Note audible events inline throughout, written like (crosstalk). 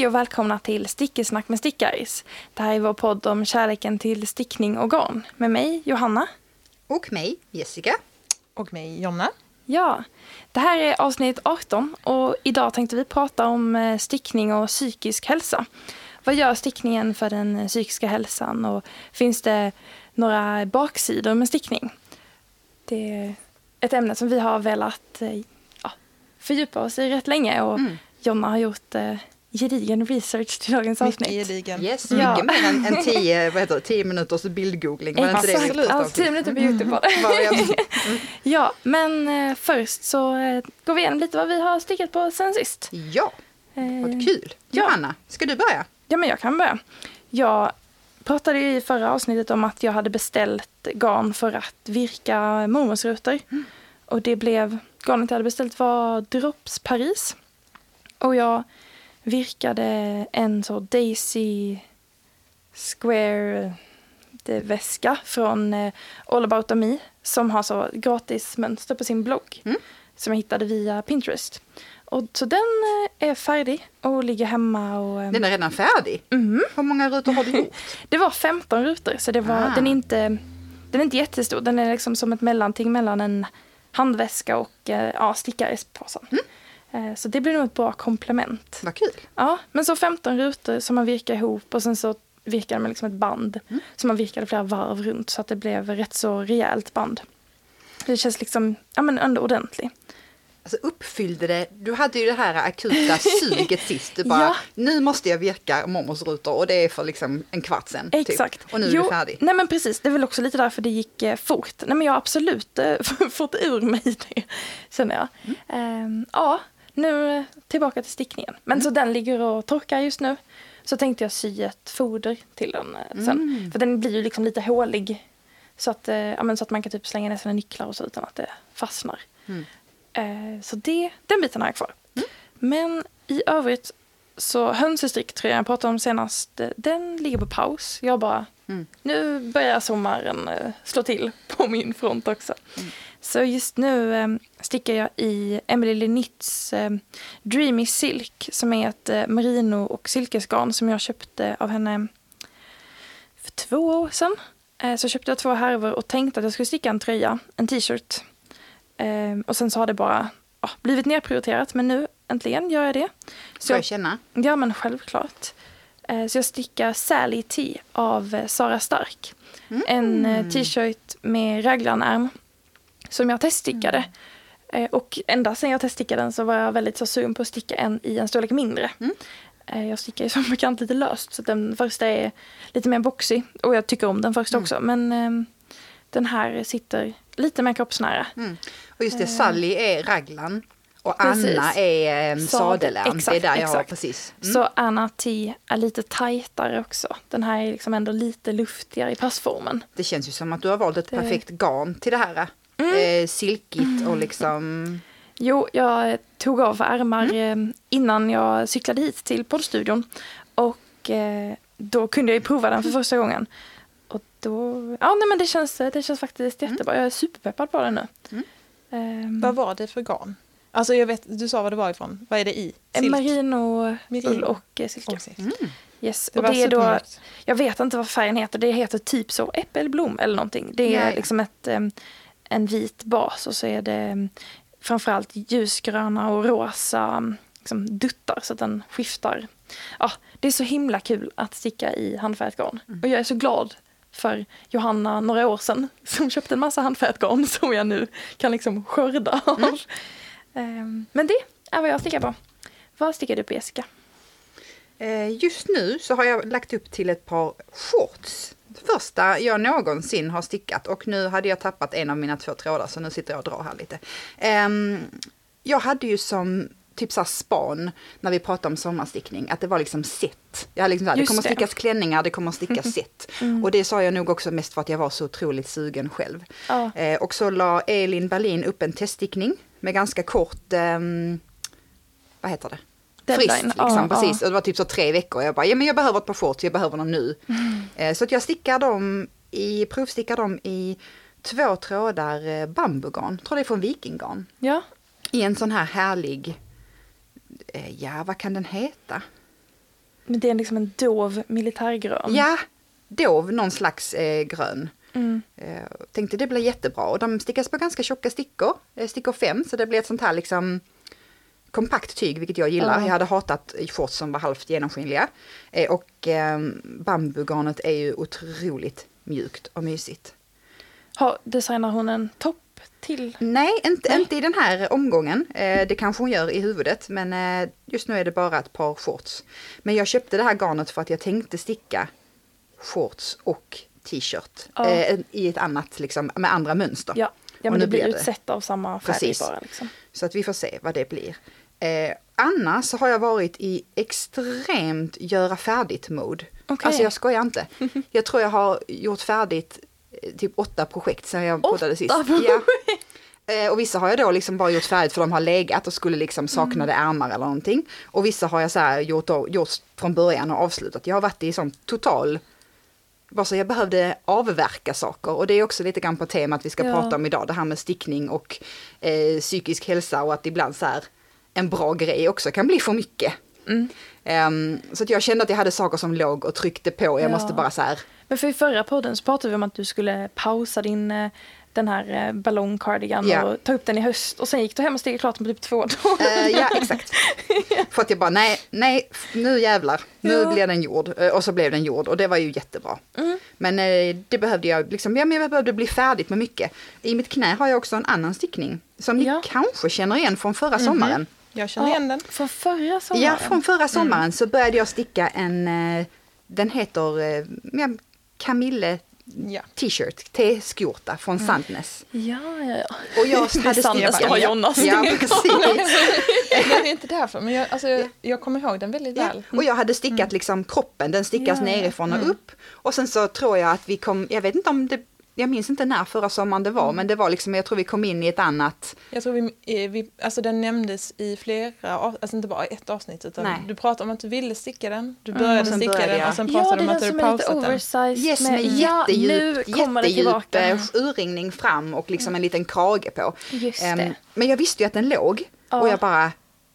Hej och välkomna till Stickesnack med Stickaris. Det här är vår podd om kärleken till stickning och garn. Med mig, Johanna. Och mig, Jessica. Och mig, Jonna. Ja, det här är avsnitt 18 och idag tänkte vi prata om eh, stickning och psykisk hälsa. Vad gör stickningen för den eh, psykiska hälsan och finns det några baksidor med stickning? Det är ett ämne som vi har velat eh, ja, fördjupa oss i rätt länge och mm. Jonna har gjort gedigen research till dagens avsnitt. Mycket gedigen. Yes, mycket ja. mer än, än (laughs) tio, vad heter det, tio minuters bildgoogling. Var Exakt, inte det ja, tio minuter på Youtube var det. Mm. (laughs) ja, men eh, först så eh, går vi igenom lite vad vi har stickat på sen sist. Ja, vad eh, kul. Johanna, ska du börja? Ja, men jag kan börja. Jag pratade ju i förra avsnittet om att jag hade beställt garn för att virka mormorsrutor. Mm. Och det blev, garnet jag hade beställt var Drops Paris. Och jag virkade en så Daisy Square väska från eh, All about me som har så gratis mönster på sin blogg mm. som jag hittade via Pinterest. Och, så den eh, är färdig och ligger hemma. Och, den är redan färdig? Mm. Hur många rutor har du gjort? (laughs) det var 15 rutor så det var, ah. den, är inte, den är inte jättestor. Den är liksom som ett mellanting mellan en handväska och eh, ja, stickarespåsen. Mm. Eh, så det blir nog ett bra komplement. Vad kul. Ja, men så 15 rutor som man virkar ihop och sen så virkade man liksom ett band mm. som man virkade flera varv runt så att det blev rätt så rejält band. Det känns liksom, ja men ändå ordentligt. Alltså uppfyllde det, du hade ju det här akuta suget (laughs) sist, du bara, ja. nu måste jag virka mormors rutor och det är för liksom en kvart sen. Typ. Exakt. Typ. Och nu är jo, du färdig. Nej men precis, det är väl också lite därför det gick eh, fort. Nej men jag har absolut eh, (laughs) fått ur mig det, känner jag. Mm. Eh, ja, nu tillbaka till stickningen. Men mm. så den ligger och torkar just nu. Så tänkte jag sy ett foder till den eh, sen. Mm. För den blir ju liksom lite hålig. Så att, eh, ja, men så att man kan typ slänga ner sina nycklar och så utan att det fastnar. Mm. Eh, så det, den biten har jag kvar. Mm. Men i övrigt så hönsestricktröjan jag pratade om senast, den ligger på paus. Jag bara, mm. nu börjar sommaren slå till på min front också. Så just nu eh, stickar jag i Emily Linnitts eh, Dreamy Silk som är ett eh, merino och silkesgarn som jag köpte av henne för två år sedan. Eh, så köpte jag två härvor och tänkte att jag skulle sticka en tröja, en t-shirt. Eh, och sen så har det bara oh, blivit nedprioriterat men nu äntligen gör jag det. Så Får jag känna? Ja men självklart. Eh, så jag stickar Sally T av eh, Sara Stark. Mm. En t-shirt med raglanärm som jag teststickade. Mm. och ända sedan jag teststickade den så var jag väldigt så sugen på att sticka en i en storlek mindre. Mm. Eh, jag stickar ju som bekant lite löst så den första är lite mer boxig och jag tycker om den första mm. också men eh, den här sitter lite mer kroppsnära. Mm. Och just det, Sally är raglan och precis. Anna är um, sadelärm. Exakt, det är där jag har precis. Mm. Så Anna T är lite tajtare också. Den här är liksom ändå lite luftigare i passformen. Det känns ju som att du har valt ett det... perfekt garn till det här mm. eh, silkigt och liksom... Jo, jag tog av ärmar mm. Eh, innan jag cyklade hit till poddstudion. Och eh, då kunde jag prova den för första gången. Och då, ja nej men det känns, det känns faktiskt mm. jättebra. Jag är superpeppad på den nu. Mm. Um, vad var det för garn? Alltså jag vet, du sa vad det var ifrån. Vad är det i? Silk? Merino, Merino. och silke. Och mm. Yes. Det och det är då, jag vet inte vad färgen heter. Det heter typ så äppelblom eller någonting. Det är ja, ja. liksom ett um, en vit bas och så är det mm, framförallt ljusgröna och rosa liksom, duttar så att den skiftar. Ja, det är så himla kul att sticka i handfärgat garn. Mm. Och jag är så glad för Johanna några år sedan (laughs) som köpte en massa handfärgat garn (laughs) som jag nu kan liksom skörda av. Mm. (laughs) Ehm, men det är vad jag stickar på. Vad stickar du på Jessica? Eh, just nu så har jag lagt upp till ett par shorts första jag någonsin har stickat och nu hade jag tappat en av mina två trådar så nu sitter jag och drar här lite. Um, jag hade ju som typ så span när vi pratade om sommarstickning, att det var liksom set. Jag hade liksom så här, det kommer att stickas klänningar, det kommer att stickas (laughs) set. Mm. Och det sa jag nog också mest för att jag var så otroligt sugen själv. Oh. Eh, och så la Elin Berlin upp en teststickning med ganska kort, um, vad heter det? Deadline. Frist, liksom, ah, precis. Ah. Och det var typ så tre veckor. Jag bara, ja men jag behöver ett par shorts, jag behöver dem nu. Mm. Eh, så att jag stickar dem i, provstickar dem i två trådar eh, bambugarn, tror det är från Vikinggarn. Ja. I en sån här härlig, eh, ja vad kan den heta? Men det är liksom en dov militärgrön. Ja, dov, någon slags eh, grön. Mm. Eh, tänkte det blir jättebra och de stickas på ganska tjocka stickor, eh, stickor 5 så det blir ett sånt här liksom kompakt tyg vilket jag gillar. Ja. Jag hade hatat shorts som var halvt genomskinliga. Eh, och eh, bambugarnet är ju otroligt mjukt och mysigt. Har, designar hon en topp till? Nej, inte, Nej. inte i den här omgången. Eh, det kanske hon gör i huvudet men eh, just nu är det bara ett par shorts. Men jag köpte det här garnet för att jag tänkte sticka shorts och t-shirt eh, i ett annat, liksom, med andra mönster. Ja, ja Och men nu det blir det. utsett av samma färg Precis. bara. Liksom. Så att vi får se vad det blir. Eh, annars så har jag varit i extremt göra färdigt-mode. Okej. Alltså jag skojar inte. (laughs) Jag tror jag har gjort färdigt eh, typ åtta projekt sedan jag poddade sist. Ja. Eh, och vissa har jag då liksom bara gjort färdigt för de har legat och skulle liksom saknade ärmar eller någonting. Och vissa har jag så här gjort, då, gjort från början och avslutat. Jag har varit i sån total bara så jag behövde avverka saker och det är också lite grann på temat vi ska Ja. prata om idag. Det här med stickning och eh, psykisk hälsa och att ibland så här en bra grej också kan bli för mycket. Mm. Ehm, så att jag kände att jag hade saker som låg och tryckte på. Jag Ja. måste bara så här, Men för i förra podden så pratade vi om att du skulle pausa din eh, den här eh, ballongcardigan Ja. och ta upp den i höst och sen gick du hem och stickade klart på typ två dagar. Eh, ja, exakt. (laughs) För att jag bara, nej, nej, nu jävlar, nu Ja. blir den gjord. Eh, Och så blev den gjord och det var ju jättebra. Mm. Men eh, det behövde jag, liksom, ja, men jag behövde bli färdigt med mycket. I mitt knä har jag också en annan stickning som ni Ja. Kanske känner igen från förra sommaren. Jag känner igen den. Från förra sommaren? Ja, från förra sommaren så började jag sticka en, eh, den heter eh, ja, Camille Ja. t-shirt, T-skjorta från Sandnes. Ja, ja, ja. Och jag (laughs) hade Sandnes, det har Jonna Ja, stickat. (laughs) precis. det är inte därför, men jag, alltså, jag, jag kommer ihåg den väldigt Ja. väl. Och jag hade stickat liksom kroppen, den stickas Ja, ja. nerifrån och upp. Och sen så tror jag att vi kom, jag vet inte om det, jag minns inte när förra sommaren det var, men det var liksom, jag tror vi kom in i ett annat, Jag tror vi, eh, vi, alltså den nämndes i flera, alltså inte bara ett avsnitt utan Nej. du pratade om att du ville sticka den, du och började sen sticka började den och sen Ja, pratade det du är om att den du som är lite pausat den. oversized. yes med ja, jättedjup, nu kommer det jättedjup eh, urringning fram och liksom en liten krage på. Just det. men jag visste ju att den låg Ja. och jag bara,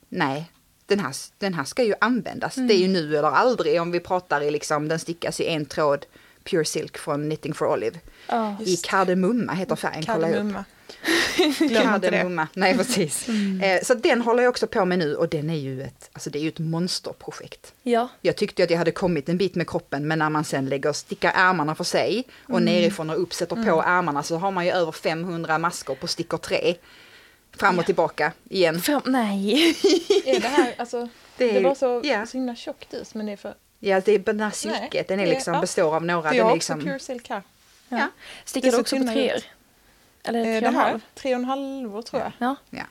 nej, den här, den här ska ju användas. Det är ju nu eller aldrig om vi pratar i liksom, den stickas i en tråd Pure Silk från Knitting for Olive. Ja. I kardemumma heter färgen, kolla upp. Kardemumma. (laughs) Det. Kardemumma, nej precis. Eh, så den håller jag också på med nu och den är ju ett, alltså det är ju ett monsterprojekt. ja. Jag tyckte att jag hade kommit en bit med kroppen men när man sen lägger, stickar ärmarna för sig och nerifrån och upp sätter på ärmarna så har man ju över 500 maskor på stickor 3. Fram och tillbaka igen. Fram, nej. (laughs) Är det här, alltså, Det det, är- var så, ja. så himla tjockt ut men det är för, Ja, det är den här silket, den är det- liksom, ja. består av några. jag är har också liksom, pure silk här. Ja. Ja. Stickar Det du också på treor? Eller Eh, tre och det en halv? tre och en halv tror jag. Ja. Ja.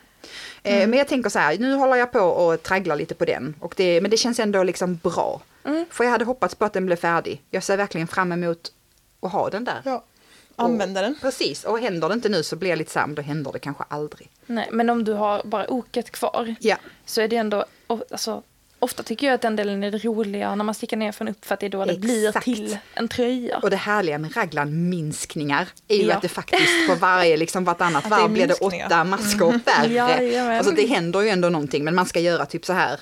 Eh, Men jag tänker så här, nu håller jag på och tragglar lite på den. Och det, men det känns ändå liksom bra. Mm. För jag hade hoppats på att den blev färdig. Jag ser verkligen fram emot att ha den där. Ja. Använda den. Precis, och händer det inte nu så blir jag lite så här, då händer det kanske aldrig. Nej, men om du har bara oket kvar Ja, så är det ändå, alltså, ofta tycker jag att den delen är det roliga när man stickar ner från upp för att det är då det blir Exakt. till en tröja. och det härliga med raglan-minskningar är ju Ja. att det faktiskt på varje, liksom vartannat (laughs) varv blir det åtta maskor färre. (laughs) Jajamän. Alltså det händer ju ändå någonting, men man ska göra typ så här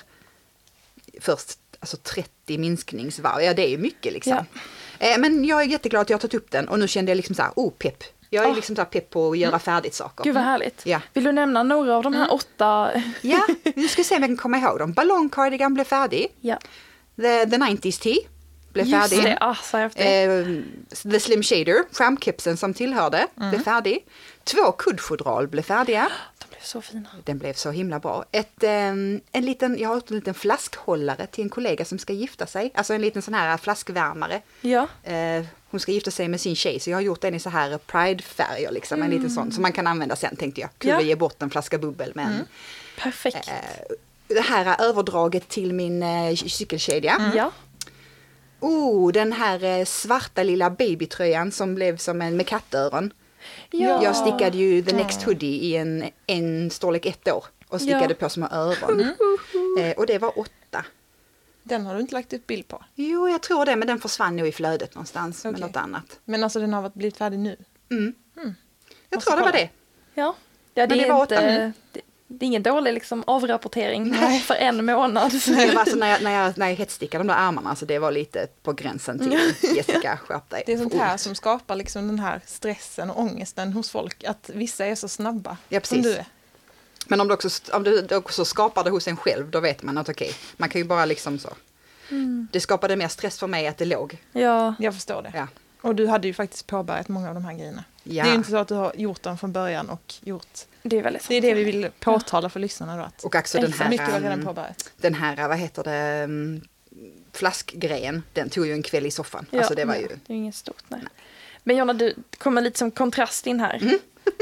först alltså 30 minskningsvarv. Ja, det är ju mycket liksom. Eh, Men jag är jätteglad att jag har tagit upp den och nu kände jag liksom så här, oh pepp. Jag är Oh. liksom så pepp på att göra färdigt saker. Gud vad härligt. Ja. Vill du nämna några av de här åtta? (laughs) Ja, nu ska vi se om jag kan komma ihåg dem. Ballong Cardigan blev färdig. Ja, The, the 90s Tee blev just färdig. det. Ah, efter. Eh, The Slim Shader, framkipsen som tillhörde, Mm. blev färdig. Två kuddfodral blev färdiga. Så fina. Den blev så himla bra. Ett, eh, en liten, jag har en liten flaskhållare till en kollega som ska gifta sig. Alltså en liten sån här flaskvärmare. Ja, Eh, hon ska gifta sig med sin tjej så jag har gjort den i så här pride-färger liksom. En liten sån som man kan använda sen tänkte jag. Kul Ja. att ge bort en flaska bubbel men. perfekt. Eh, det här överdraget till min eh, cykelkedja. Ja, Oh, den här svarta lilla babytröjan som blev som en med kattöron. Ja. Jag stickade ju The Next Hoodie i en, en storlek ett år och stickade Ja. på små öron. (laughs) Eh, och det var åtta. Den har du inte lagt upp bild på. Jo, jag tror det, men den försvann nog i flödet någonstans med Okej. något annat. Men alltså den har varit- blivit färdig nu. Mm. Jag Måste tror det var kolla. det. ja. ja det, Men det är var inte, åtta nu. Det, är ingen dålig liksom, avrapportering (laughs) för en månad. (laughs) Nej, alltså, när, jag, när, jag, när jag hetsstickade de där armarna, alltså, det var lite på gränsen till (laughs) Jessica, skärp dig. Det är sånt här som skapar liksom den här stressen och ångesten hos folk. Att vissa är så snabba. Ja, som precis. du är. Men om du, också, om du också skapar det hos en själv, då vet man att okej, man kan ju bara liksom så. Det skapade mer stress för mig att det låg. Ja, Jag förstår det. Ja. Och du hade ju faktiskt påbörjat många av de här grejerna. Ja. Det är ju inte så att du har gjort dem från början och gjort... det är väldigt Det är det vi vill påtala för lyssnarna då. Att Och också den så mycket var här, redan påbörjat. den här, vad heter det, um, flaskgrejen, den tog ju en kväll i soffan. Ja, alltså det var ju, Det är inget stort, nej. Men Jonna, du kommer lite som kontrast in här. Mm. (laughs)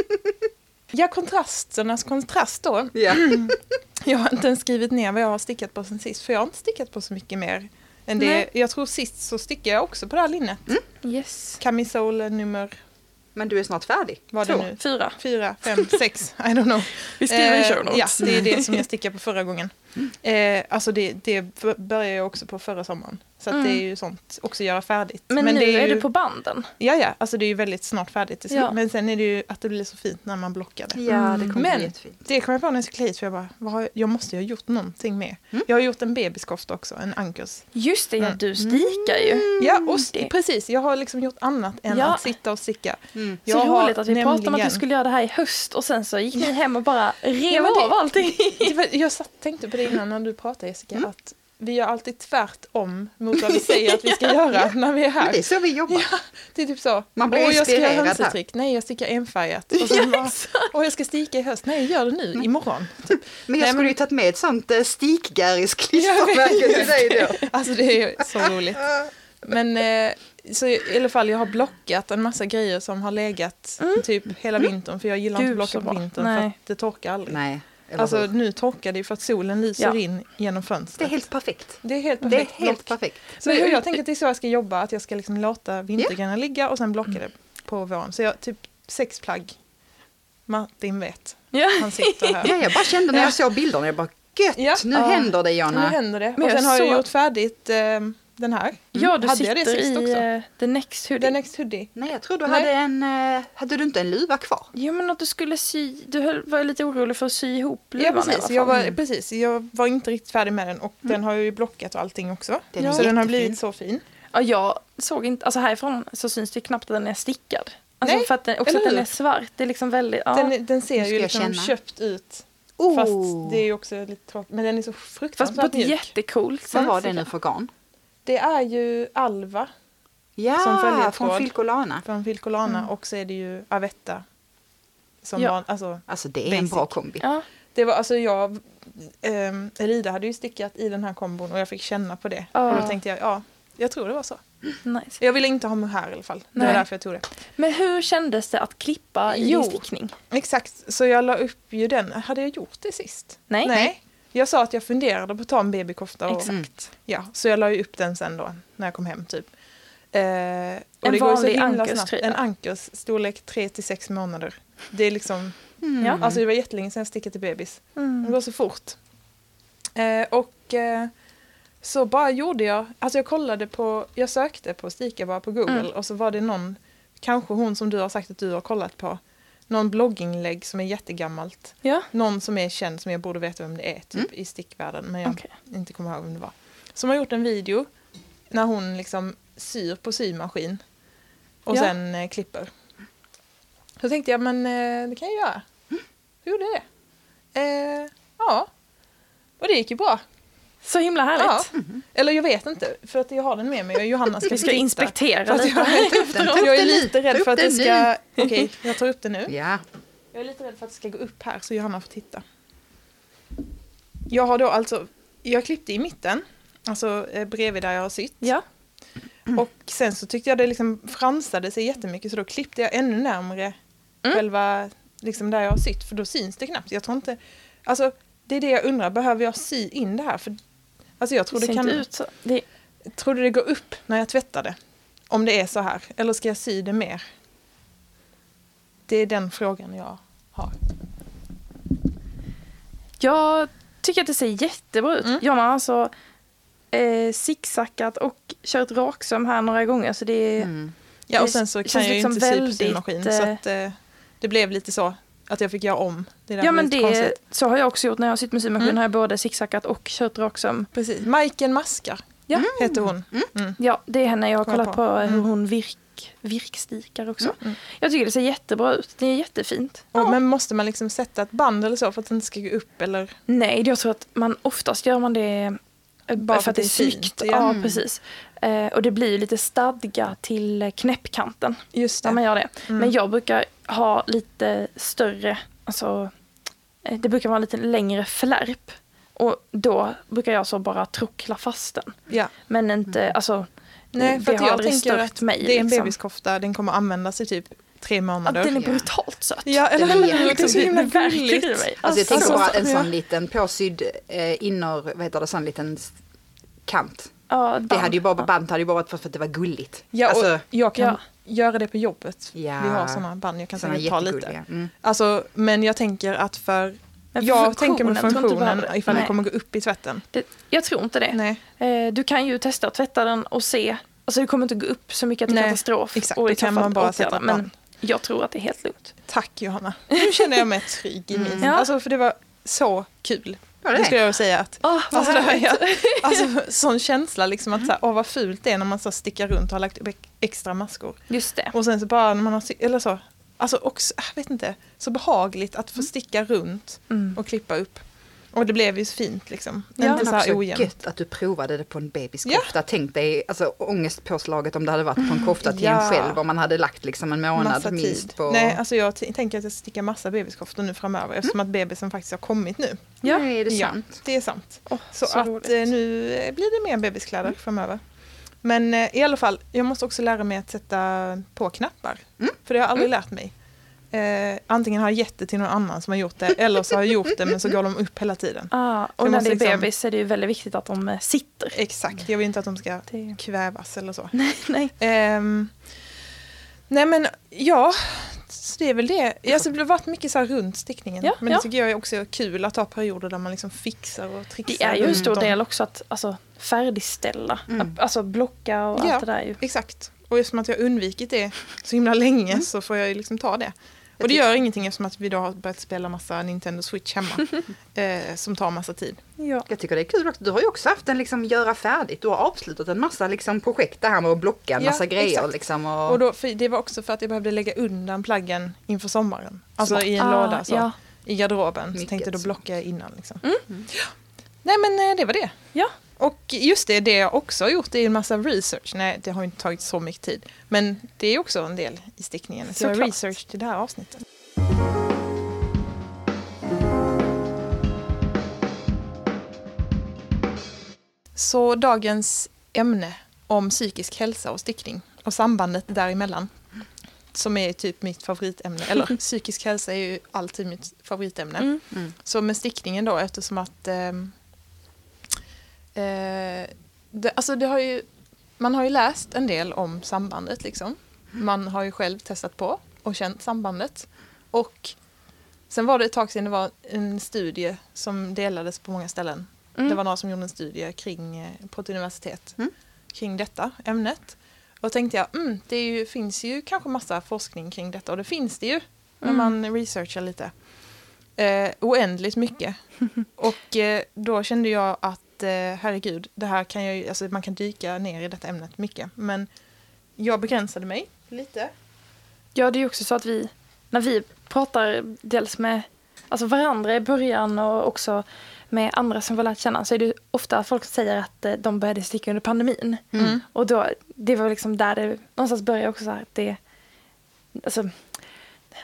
Ja, kontrasternas kontrast då. ja. (laughs) Jag har inte ens skrivit ner vad jag har stickat på sen sist. För jag har inte stickat på så mycket mer. Än det. Nej. Jag tror sist så stickade jag också på det här linnet. Yes. Camisole nummer, Men du är snart färdig. vad är Två, det nu? fyra. Fyra, fem, sex, I don't know. Vi skriver i Eh, show notes. Ja, det är det som jag stickade på förra gången. Eh, alltså det, det började jag också på förra sommaren. Så att Mm. det är ju sånt, också göra färdigt. Men, nu det är, ju, du på banden. Ja, ja, alltså det är ju väldigt snart färdigt. Ja. Men sen är det ju att det blir så fint när man blockar det. Ja, det kommer Men- bli jättefint. Det kom jag på när jag skulle hit för jag bara, vad har jag, måste ju ha gjort någonting mer. Mm. Jag har gjort en bebiskofta också, en ankers. Just det, ja, Mm. du stickar ju. Ja, och st- det- precis. Jag har liksom gjort annat än Ja. att sitta och sticka. Mm. Jag så har roligt att vi pratade om att nämligen- du skulle göra det här i höst och sen så gick ni hem och bara rev men av allting. (laughs) Det var- Jag satt, tänkte på det innan när du pratade Jessica, Mm. att vi gör alltid tvärtom mot vad vi säger att vi ska (laughs) göra när vi är här. det är så vi jobbar. Ja, det är typ så. Man blir Åh, jag ska göra hönsetrick. Nej, jag stickar enfärgat. Och sen (laughs) bara, Åh, jag ska sticka i höst. Nej, gör det nu, Mm. imorgon. (laughs) Men jag Nej, skulle men- ju tagit med ett sånt eh, stikgäris Jag klistermärke vet. till dig då. Alltså det är så roligt. Men eh, så i alla fall jag har blockat en massa grejer som har legat typ hela vintern. För jag gillar inte Mm. Gud, att så blocka på vintern för Nej. att det torkar aldrig. Nej, Alltså hur? nu torkar det ju för att solen lyser Ja. in genom Det fönstret. är helt perfekt. Det är helt Det är perfekt. helt block. perfekt. Så jag, jag tänker att det är så jag ska jobba, att jag ska liksom låta vintergrejerna ligga och sen blocka Mm. det på våren. Så jag typ sex plagg. Martin vet. Ja. Han sitter här. (laughs) Ja, jag bara kände när Ja. jag såg bilderna, jag bara gött, Ja. nu Ja. händer det Nu Jonna. händer det. Men och jag sen har jag såg- gjort färdigt eh, den här. Ja, du Hade jag det sitter sist i också? uh, The Next Hoodie. The Next Hoodie. Nej, jag tror du Nej. hade en, eh, hade du inte en luva kvar? Jo, men att du skulle sy... Du höll- var lite orolig för att sy ihop Ja, luvan alla precis. Jag var, Mm. precis. Jag var inte riktigt färdig med den och den har ju blockat och allting också. Den är så den har blivit så fin. Ja, jag såg inte... Alltså härifrån så syns det knappt att den är stickad. Alltså Nej, för att den, också att den är svart. Det är liksom väldigt... Ja. Den, den ser ju liksom känna. köpt ut. Oh. Fast det är ju också lite tråkigt. Men den är så Fast på fruktansvärt ett mjuk. jättecoolt sätt. Vad var det nu för garn? Det är ju Alva Som Ja, följetråd. från Filcolana. från Filcolana Mm. och så är det ju Avetta. Som Ja. var, alltså, Alltså det är en Basic. bra kombi. Ja. det var alltså jag, um, Elida hade ju stickat i den här kombon och jag fick känna på det. Ja. Och då tänkte jag, ja, jag tror det var så. Nice. Jag ville inte ha mohair i alla fall. Det Nej. var därför jag tog det. Men hur kändes det att klippa i Jo. din stickning? Exakt, så jag la upp ju den. Hade jag gjort det sist? Nej. Nej. Jag sa att jag funderade på att ta en babykofta. Och, Exakt. Ja, så jag la ju upp den sen då, när jag kom hem typ. Eh, och En det går ju så vanlig himla Ankers snabbt. tröja. En ankers, storlek 3 till 6 månader. Det är liksom, Mm. Alltså det var jättelänge sedan jag stickade till bebis. Det Mm. går så fort. Eh, och eh, så bara gjorde jag, alltså jag kollade på, jag sökte på stika bara på Google Mm. och så var det någon, kanske hon som du har sagt att du har kollat på, någon blogginlägg som är jättegammalt. Ja. Någon som är känd som jag borde veta vem det är typ i stickvärlden men jag Okej. inte kommer ihåg vem det var. Som har gjort en video när hon liksom syr på symaskin och Ja. sen eh, klipper. Så tänkte jag men eh, det kan jag göra. Så gjorde jag det. Eh, ja, och det gick ju bra. Så himla härligt. Ja. Eller jag vet inte, för att jag har den med mig och Johanna ska Vi ska inspektera lite. jag, den, jag är den lite rädd för att det den ska... Okej, jag tar upp det nu. Ja, Jag är lite rädd för att det ska gå upp här så Johanna får titta. Jag har då alltså, jag klippte i mitten, alltså eh, bredvid där jag har sytt. Ja. Och sen så tyckte jag det liksom fransade sig jättemycket så då klippte jag ännu närmre Mm. själva, liksom där jag har sytt för då syns det knappt. Jag tror inte, alltså det är det jag undrar, behöver jag sy in det här? För, alltså jag tror Det det, kan, ut så. Det, tror du det går upp när jag tvättar det? Om det är så här, eller ska jag sy det mer? Det är den frågan jag har. jag tycker att det ser jättebra ut. Mm. Jag har alltså eh, zigzackat och kört raksöm här några gånger. Så det är... mm. Ja, och sen så kan jag ju liksom inte sy på väldigt, symaskin. Så eh, att, eh, det blev lite så. Att jag fick göra om. Det där Ja men det, konstigt. så har jag också gjort när jag har sytt med symaskin. Mm. Har jag både zigzackat och kört raksöm. Precis. Majken Maskar Ja. heter hon. Ja, det är henne jag har Kolla kollat på. på, hur Mm. hon virk, virkstikar också. Mm. Jag tycker det ser jättebra ut. Det är jättefint. Och, Men måste man liksom sätta ett band eller så för att den inte ska gå upp eller? Nej, jag tror att man oftast gör man det eh, bara för att det är snyggt. ja. Ja, Mm. precis. Eh, och det blir lite stadga till eh, knäppkanten Just när det. man gör det. Mm. Men jag brukar ha lite större, alltså eh, det brukar vara lite längre flärp. Och då brukar jag så bara trockla fast den. Ja. Men inte, alltså Nej, det för att har jag aldrig tänker stört att mig. det är en liksom. bebiskofta, den kommer användas i typ tre månader. den är Ja. brutalt söt. Ja, eller Den är hur? Det är så himla det gulligt. Alltså jag tänker Alltså, bara en sån liten påsydd eh, inner, vad heter det, sån liten kant. Ja, Det hade ju bara, band hade ju bara varit för att det var gulligt. Ja, och alltså, jag kan Ja. Göra det på jobbet. Ja. Vi har sådana band, jag kan såna säkert ta lite. Mm. Alltså, men jag tänker att för... Jag tänker med funktionen det. ifall Nej. det kommer gå upp i tvätten. Det, jag tror inte det. Nej, Eh, du kan ju testa att tvätta den och se. Alltså det kommer inte gå upp så mycket till Nej, katastrof. exakt. Och så kan man bara sätta Men band. jag tror att det är helt lugnt. tack Johanna. Nu känner jag mig trygg i min... Mm. Ja. Alltså, för det var så kul. Det skulle jag säga att Oh, Alltså, här, ja, (laughs) alltså sån känsla liksom att så här, åh vad fult det är när man så stickar runt och har lagt upp ex- extra maskor. Just det. Och sen så bara när man har, eller så, alltså också, jag vet inte, så behagligt att få sticka runt Mm. och klippa upp. Och det blev ju så fint liksom. Ja, inte så här ojämnt. gött att du provade det på en bebiskofta. Tänk dig alltså, ångestpåslaget om det hade varit på en kofta till Ja. en själv. Om man hade lagt liksom en månad Massa minst tid. på... Nej, alltså jag tänker att jag stickar massa bebiskoftor nu framöver eftersom att bebisen faktiskt har kommit nu. Ja. Nej, är det Ja. sant? Det är sant. Åh, Så, att roligt. eh, nu eh, blir det mer bebiskläder framöver. Men eh, i alla fall, jag måste också lära mig att sätta på knappar. Mm. För det har jag aldrig lärt mig. Eh, antingen har jag gett det till någon annan som har gjort det eller så har jag gjort det men så går de upp hela tiden. Ah, och när det är liksom- bebis är det ju väldigt viktigt att de eh, sitter. Exakt, jag vill inte att de ska Det, kvävas eller så. (laughs) nej, nej. Ehm, nej men ja, så det är väl det. Alltså, det har varit mycket så här runt stickningen. Ja, men ja. det tycker jag är också kul att ha perioder där man liksom fixar och trixar. Det är ju en stor del också att alltså, färdigställa. Mm. Att, alltså blocka och Ja. allt det där. Ju. Exakt. Och eftersom att jag har undvikit det så himla länge Mm. så får jag ju liksom ta det. Och det gör ingenting eftersom att vi då har börjat spela massa Nintendo Switch hemma. (laughs) eh, som tar massa tid. Ja. Jag tycker det är kul också. Du har ju också haft en liksom göra färdigt. Du har avslutat en massa liksom projekt det här med att blocka en Ja, massa grejer. Liksom, och... Och då, för det var också för att jag behövde lägga undan plaggen inför sommaren. Alltså Smart. i en Ah, låda så, Ja. i garderoben. Så Mycket tänkte jag då jag innan. Liksom. Mm. Ja. Nej men eh, det var det. Ja. Och just det, det jag också har gjort är en massa research. Nej, det har inte tagit så mycket tid. Men det är också en del i stickningen. Så jag har research till det här avsnittet. Så dagens ämne om psykisk hälsa och stickning och sambandet däremellan. Som är typ mitt favoritämne. Eller (laughs) psykisk hälsa är ju alltid mitt favoritämne. Mm. Mm. Så med stickningen då eftersom att ehm, eh, det, alltså det har ju, man har ju läst en del om sambandet liksom. Man har ju själv testat på och känt sambandet. Och sen var det ett tag sedan det var en studie som delades på många ställen. Mm. Det var några som gjorde en studie kring, eh, på ett universitet Mm. kring detta ämnet. Och tänkte jag, mm, det ju, finns ju kanske massa forskning kring detta och det finns det ju när Mm. man researchar lite. Eh, oändligt mycket. (laughs) och eh, då kände jag att eh, herregud, det här kan jag alltså man kan dyka ner i detta ämnet mycket. Men jag begränsade mig lite. Ja, det är ju också så att vi, när vi pratar dels med alltså varandra i början och också med andra som vi har lärt känna så är det ofta folk säger att eh, de började sticka under pandemin. Mm. Och då, det var liksom där det någonstans började också så här att det, alltså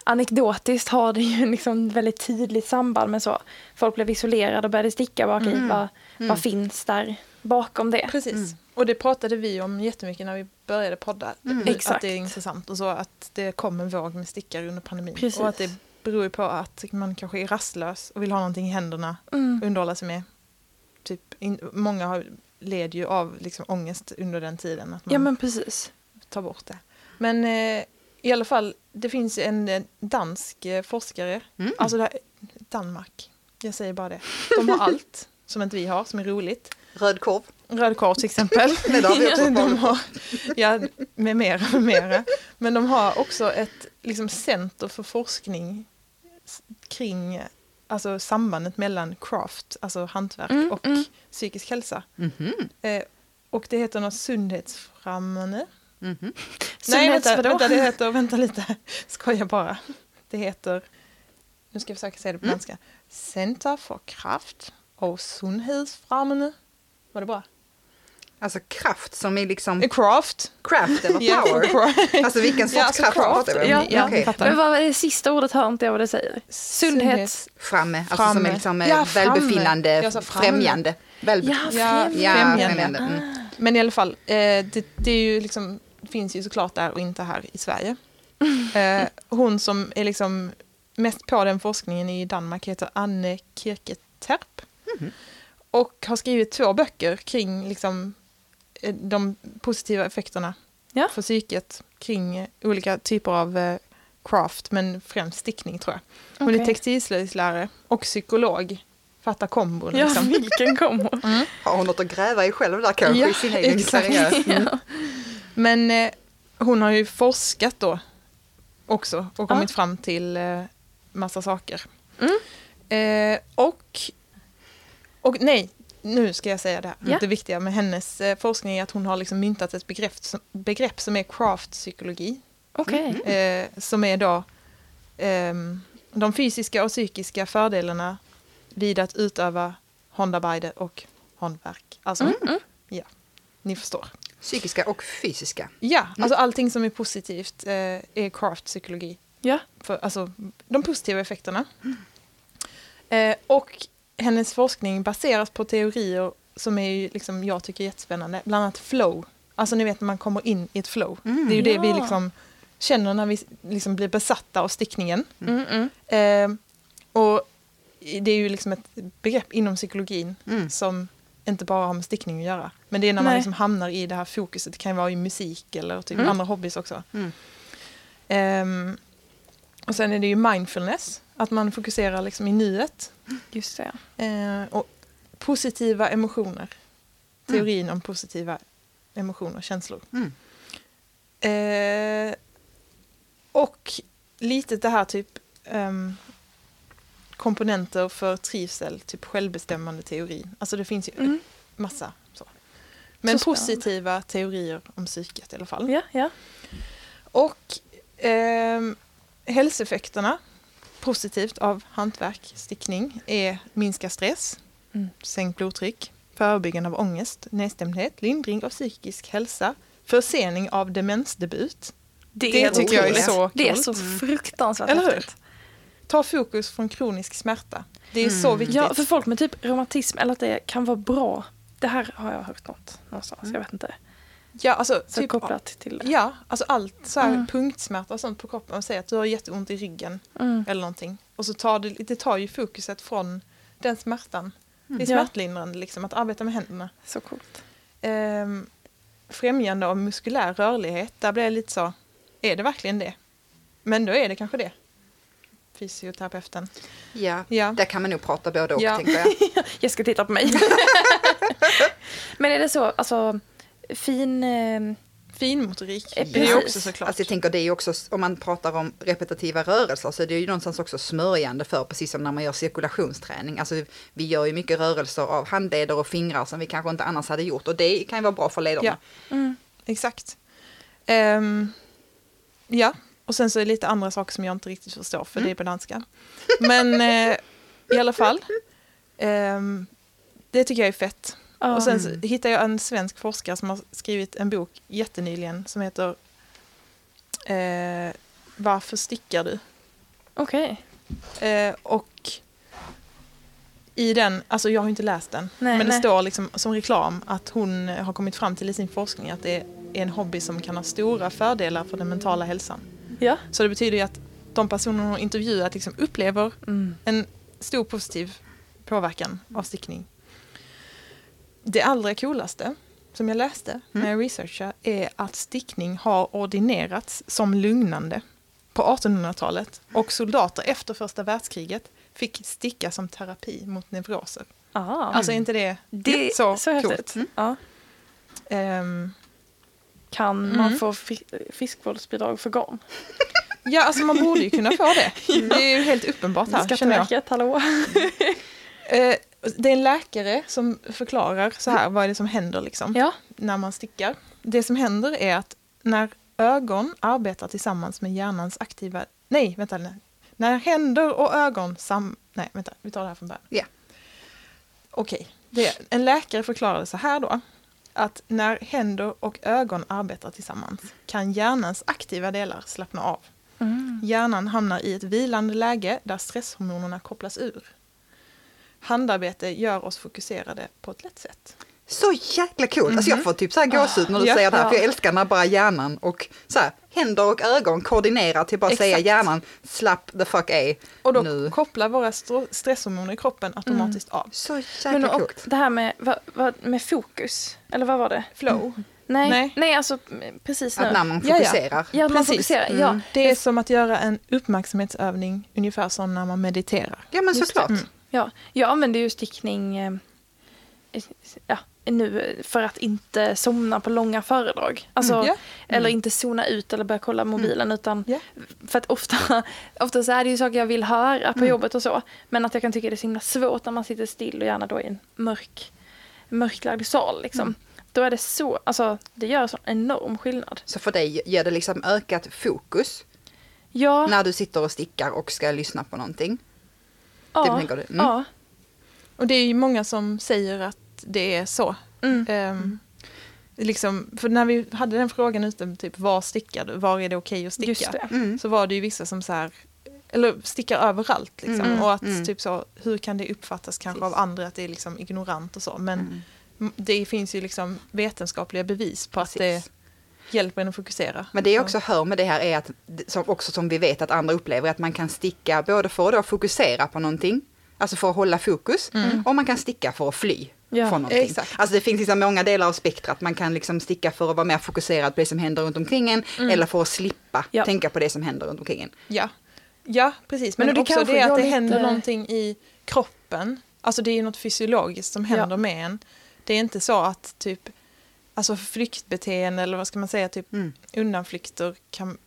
anekdotiskt har det ju (laughs) liksom väldigt tydligt samband med så. Folk blev isolerade och började sticka bak i. Mm. Vad, Mm. vad finns där bakom det? Precis. Mm. Och det pratade vi om jättemycket när vi började podda. Mm. Att Exakt. det är intressant och så att det kom en våg med stickare under pandemin. Precis. Och att det beror på att man kanske är rastlös och vill ha någonting i händerna Mm. underhålla sig med. Typ, in, många har, led ju av liksom, ångest under den tiden. Att man Ja men precis. tar bort det. Men eh, i alla fall, det finns en eh, dansk eh, forskare. Mm. Alltså här, Danmark, jag säger bara det. De har allt som inte vi har, som är roligt. Röd korv. Röd korv till exempel. Nej, (laughs) det har vi också de har, ja, med mera, med mera. Men de har också ett liksom, center för forskning kring eh, alltså sambandet mellan craft, alltså hantverk Mm, och mm. psykisk hälsa. Mhm. Eh, och det heter något sundhetsframmande. Mhm. Nej, vänta, vadå? vänta, det heter, vänta lite, (laughs) skojar bara. Det heter, nu ska jag försöka säga det på Mm. danska, Center för kraft och sundhetsframmande. Var det bra? Alltså kraft som är liksom Eh, Craft. craft eller (laughs) power. (laughs) Alltså vilken sorts Ja, alltså kraft pratar vi om? Ja, fattar. Men vad var det sista ordet hör inte jag vad det säger. Sundhets... Framme, alltså Framme. som är liksom eh, Ja, framme. välbefinnande, främjande. Välbe- Ja, Ja, främjande. ja, främjande. främjande. Mm. Men i alla fall, eh, det, det är ju liksom, finns ju såklart där och inte här i Sverige. (laughs) Eh, hon som är liksom mest på den forskningen i Danmark heter Anne Kirketerp. Och har skrivit två böcker kring liksom, eh, de positiva effekterna Ja. för psyket kring eh, olika typer av eh, craft, men främst stickning tror jag. Hon är Okej. textilslöjdslärare och psykolog. Fatta kombon Ja, liksom. vilken kommer. Har hon något att gräva i själv där kanske Ja, i sin egen karriär? (laughs) ja. Men eh, hon har ju forskat då också och kommit Ja. fram till eh, massa saker. Mm. Eh, och, och nej, nu ska jag säga det här. Ja. Det viktiga med hennes eh, forskning är att hon har liksom myntat ett begrepp som, begrepp som är craft-psykologi. Okej. Eh, som är då ehm, de fysiska och psykiska fördelarna vid att utöva handarbete och handverk. Alltså, Mm, mm. ja, ni förstår. Psykiska och fysiska. Ja, alltså allting som är positivt eh, är craft-psykologi. Ja. För, alltså de positiva effekterna. Eh, och hennes forskning baseras på teorier som är ju, liksom, jag tycker är jättespännande. Bland annat flow. Alltså ni vet när man kommer in i ett flow. Mm. Det är ju det vi Ja. liksom känner när vi liksom blir besatta av stickningen. Mm, mm. Eh, och det är ju liksom ett begrepp inom psykologin Mm. som inte bara har med stickning att göra. Men det är när man Nej. liksom hamnar i det här fokuset. Det kan ju vara i musik eller typ Mm. andra hobbys också. Mm. Ehm, och sen är det ju mindfulness. Att man fokuserar liksom i nuet. Just det. Eh, och positiva emotioner. Teorin om positiva emotioner och känslor. Mm. Eh, och lite det här typ ehm, komponenter för trivsel, typ självbestämmande teori. Alltså det finns ju Mm. massa så. Men Så positiva teorier om psyket i alla fall. Ja, ja. Och ehm, hälsoeffekterna positivt av hantverk, stickning, är minska stress, Mm. sänkt blodtryck, förebyggande av ångest, nedstämdhet, lindring av psykisk hälsa, försening av demensdebut. Det, är tycker jag är så Det är coolt. så fruktansvärt Eller hur? häftigt. Ta fokus från kronisk smärta. Det är så Mm. viktigt. Ja, för folk med typ reumatism, eller att det kan vara bra. Det här har jag hört något någonstans, Mm. jag vet inte. Ja, alltså, Så typ, kopplat till det. ja, alltså allt så här Mm. punktsmärta och sånt på kroppen. Man säger att du har jätteont i ryggen Mm. eller någonting. Och så tar det, det tar ju fokuset från den smärtan. Det är Ja. smärtlindrande liksom, att arbeta med händerna. Så coolt. Ehm, främjande av muskulär rörlighet, där blir jag lite så, är det verkligen det? Men då är det kanske det. Fysioterapeuten. Ja, Ja. där kan man nog prata både och Ja. tänker jag. (laughs) Jag ska titta på mig. (laughs) Men är det så, alltså fin... Eh, Finmotorik Eh, är det precis. också såklart. Alltså jag tänker det är ju också, om man pratar om repetitiva rörelser så är det ju någonstans också smörjande för, precis som när man gör cirkulationsträning. Alltså vi gör ju mycket rörelser av handleder och fingrar som vi kanske inte annars hade gjort och det kan ju vara bra för lederna. Ja. mm. Exakt. Ehm, ja, och sen så är det lite andra saker som jag inte riktigt förstår för det är på danska. Men eh, i alla fall, ehm, det tycker jag är fett. Ja. Och sen så hittade jag en svensk forskare som har skrivit en bok jättenyligen som heter eh, Varför stickar du? Okej. Eh, och i den, alltså jag har inte läst den, Nej, men det nej. står liksom som reklam att hon har kommit fram till i sin forskning att det är en hobby som kan ha stora fördelar för den mentala hälsan. Ja. Så det betyder ju att de personer hon intervjuat liksom upplever Mm. en stor positiv påverkan av stickning. Det allra coolaste som jag läste när jag researchade är att stickning har ordinerats som lugnande på 1800-talet och soldater efter första världskriget fick sticka som terapi mot neuroser. Ah. Alltså är inte det, det så, så häftigt. coolt? Mm. Ja. Ehm, Kan Mm. man få fi- fiskvårdsbidrag för garn? (laughs) Ja, alltså man borde ju kunna få det. (laughs) Det är ju helt uppenbart här. Skatteverket, hallå. (laughs) Eh, det är en läkare som förklarar så här, vad är det som händer liksom, Ja. när man stickar. Det som händer är att när ögon arbetar tillsammans med hjärnans aktiva... Nej, vänta. Nej. När händer och ögon sam... Nej, vänta, vi tar det här från början. Ja. Okej, det- en läkare förklarade så här då. Att när händer och ögon arbetar tillsammans kan hjärnans aktiva delar slappna av. Mm. Hjärnan hamnar i ett vilande läge där stresshormonerna kopplas ur. Handarbete gör oss fokuserade på ett lätt sätt. Så jäkla coolt! Alltså jag får typ så här gåshud när du Ja, säger det här, ja. för jag älskar när bara hjärnan och så här, händer och ögon koordinerar till bara säga Exakt. hjärnan, slapp the fuck a Och då nu. kopplar våra stresshormoner i kroppen automatiskt av. Så Men jäkla och coolt. det här med, vad, vad, med fokus, eller vad var det? Flow. Nej, Nej. nej. alltså mm, precis nu. Att när man Ja, ja. fokuserar. Ja, man Precis. fokuserar. Mm. Ja. Det är som att göra en uppmärksamhetsövning, ungefär som när man mediterar. Ja men såklart. Mm. Ja, jag använder ju stickning eh, ja, nu för att inte somna på långa föredrag. Alltså, Mm, ja. Eller inte zona ut eller börja kolla mobilen. Utan Ja. För att ofta, (laughs) ofta så är det ju saker jag vill höra på Mm. jobbet och så. Men att jag kan tycka det är så himla svårt när man sitter still och gärna då i en mörk, mörklagd sal. Liksom. Mm. Då är det så, alltså det gör så enorm skillnad. Så för dig ger det liksom ökat fokus Ja, när du sitter och stickar och ska lyssna på någonting. ja? Mm. ja. Och det är ju många som säger att det är så. Mm. Ehm, liksom, för när vi hade den frågan ute, typ var stickar du? Var är det okej att sticka? Just det. Mm. Så var det ju vissa som så här, eller stickar överallt liksom. Mm, och att mm. typ så, hur kan det uppfattas kanske Precis. av andra att det är liksom ignorant och så. Men Mm. det finns ju liksom vetenskapliga bevis på att det Precis. hjälper en att fokusera. Men det jag Så- också hör med det här är att, som, också som vi vet att andra upplever, att man kan sticka både för att fokusera på någonting, alltså för att hålla fokus, och man kan sticka för att fly Ja, från någonting. exakt. Alltså det finns liksom många delar av spektrat, man kan liksom sticka för att vara mer fokuserad på det som händer runt omkring en, eller för att slippa Ja. tänka på det som händer runt omkring en. Ja, ja precis. Men, Men det också kanske det att det lite- händer någonting i kroppen. Alltså det är ju något fysiologiskt som händer Ja. med en. Det är inte så att typ, alltså flyktbeteende eller vad ska man säga, typ Mm. undanflykter kan...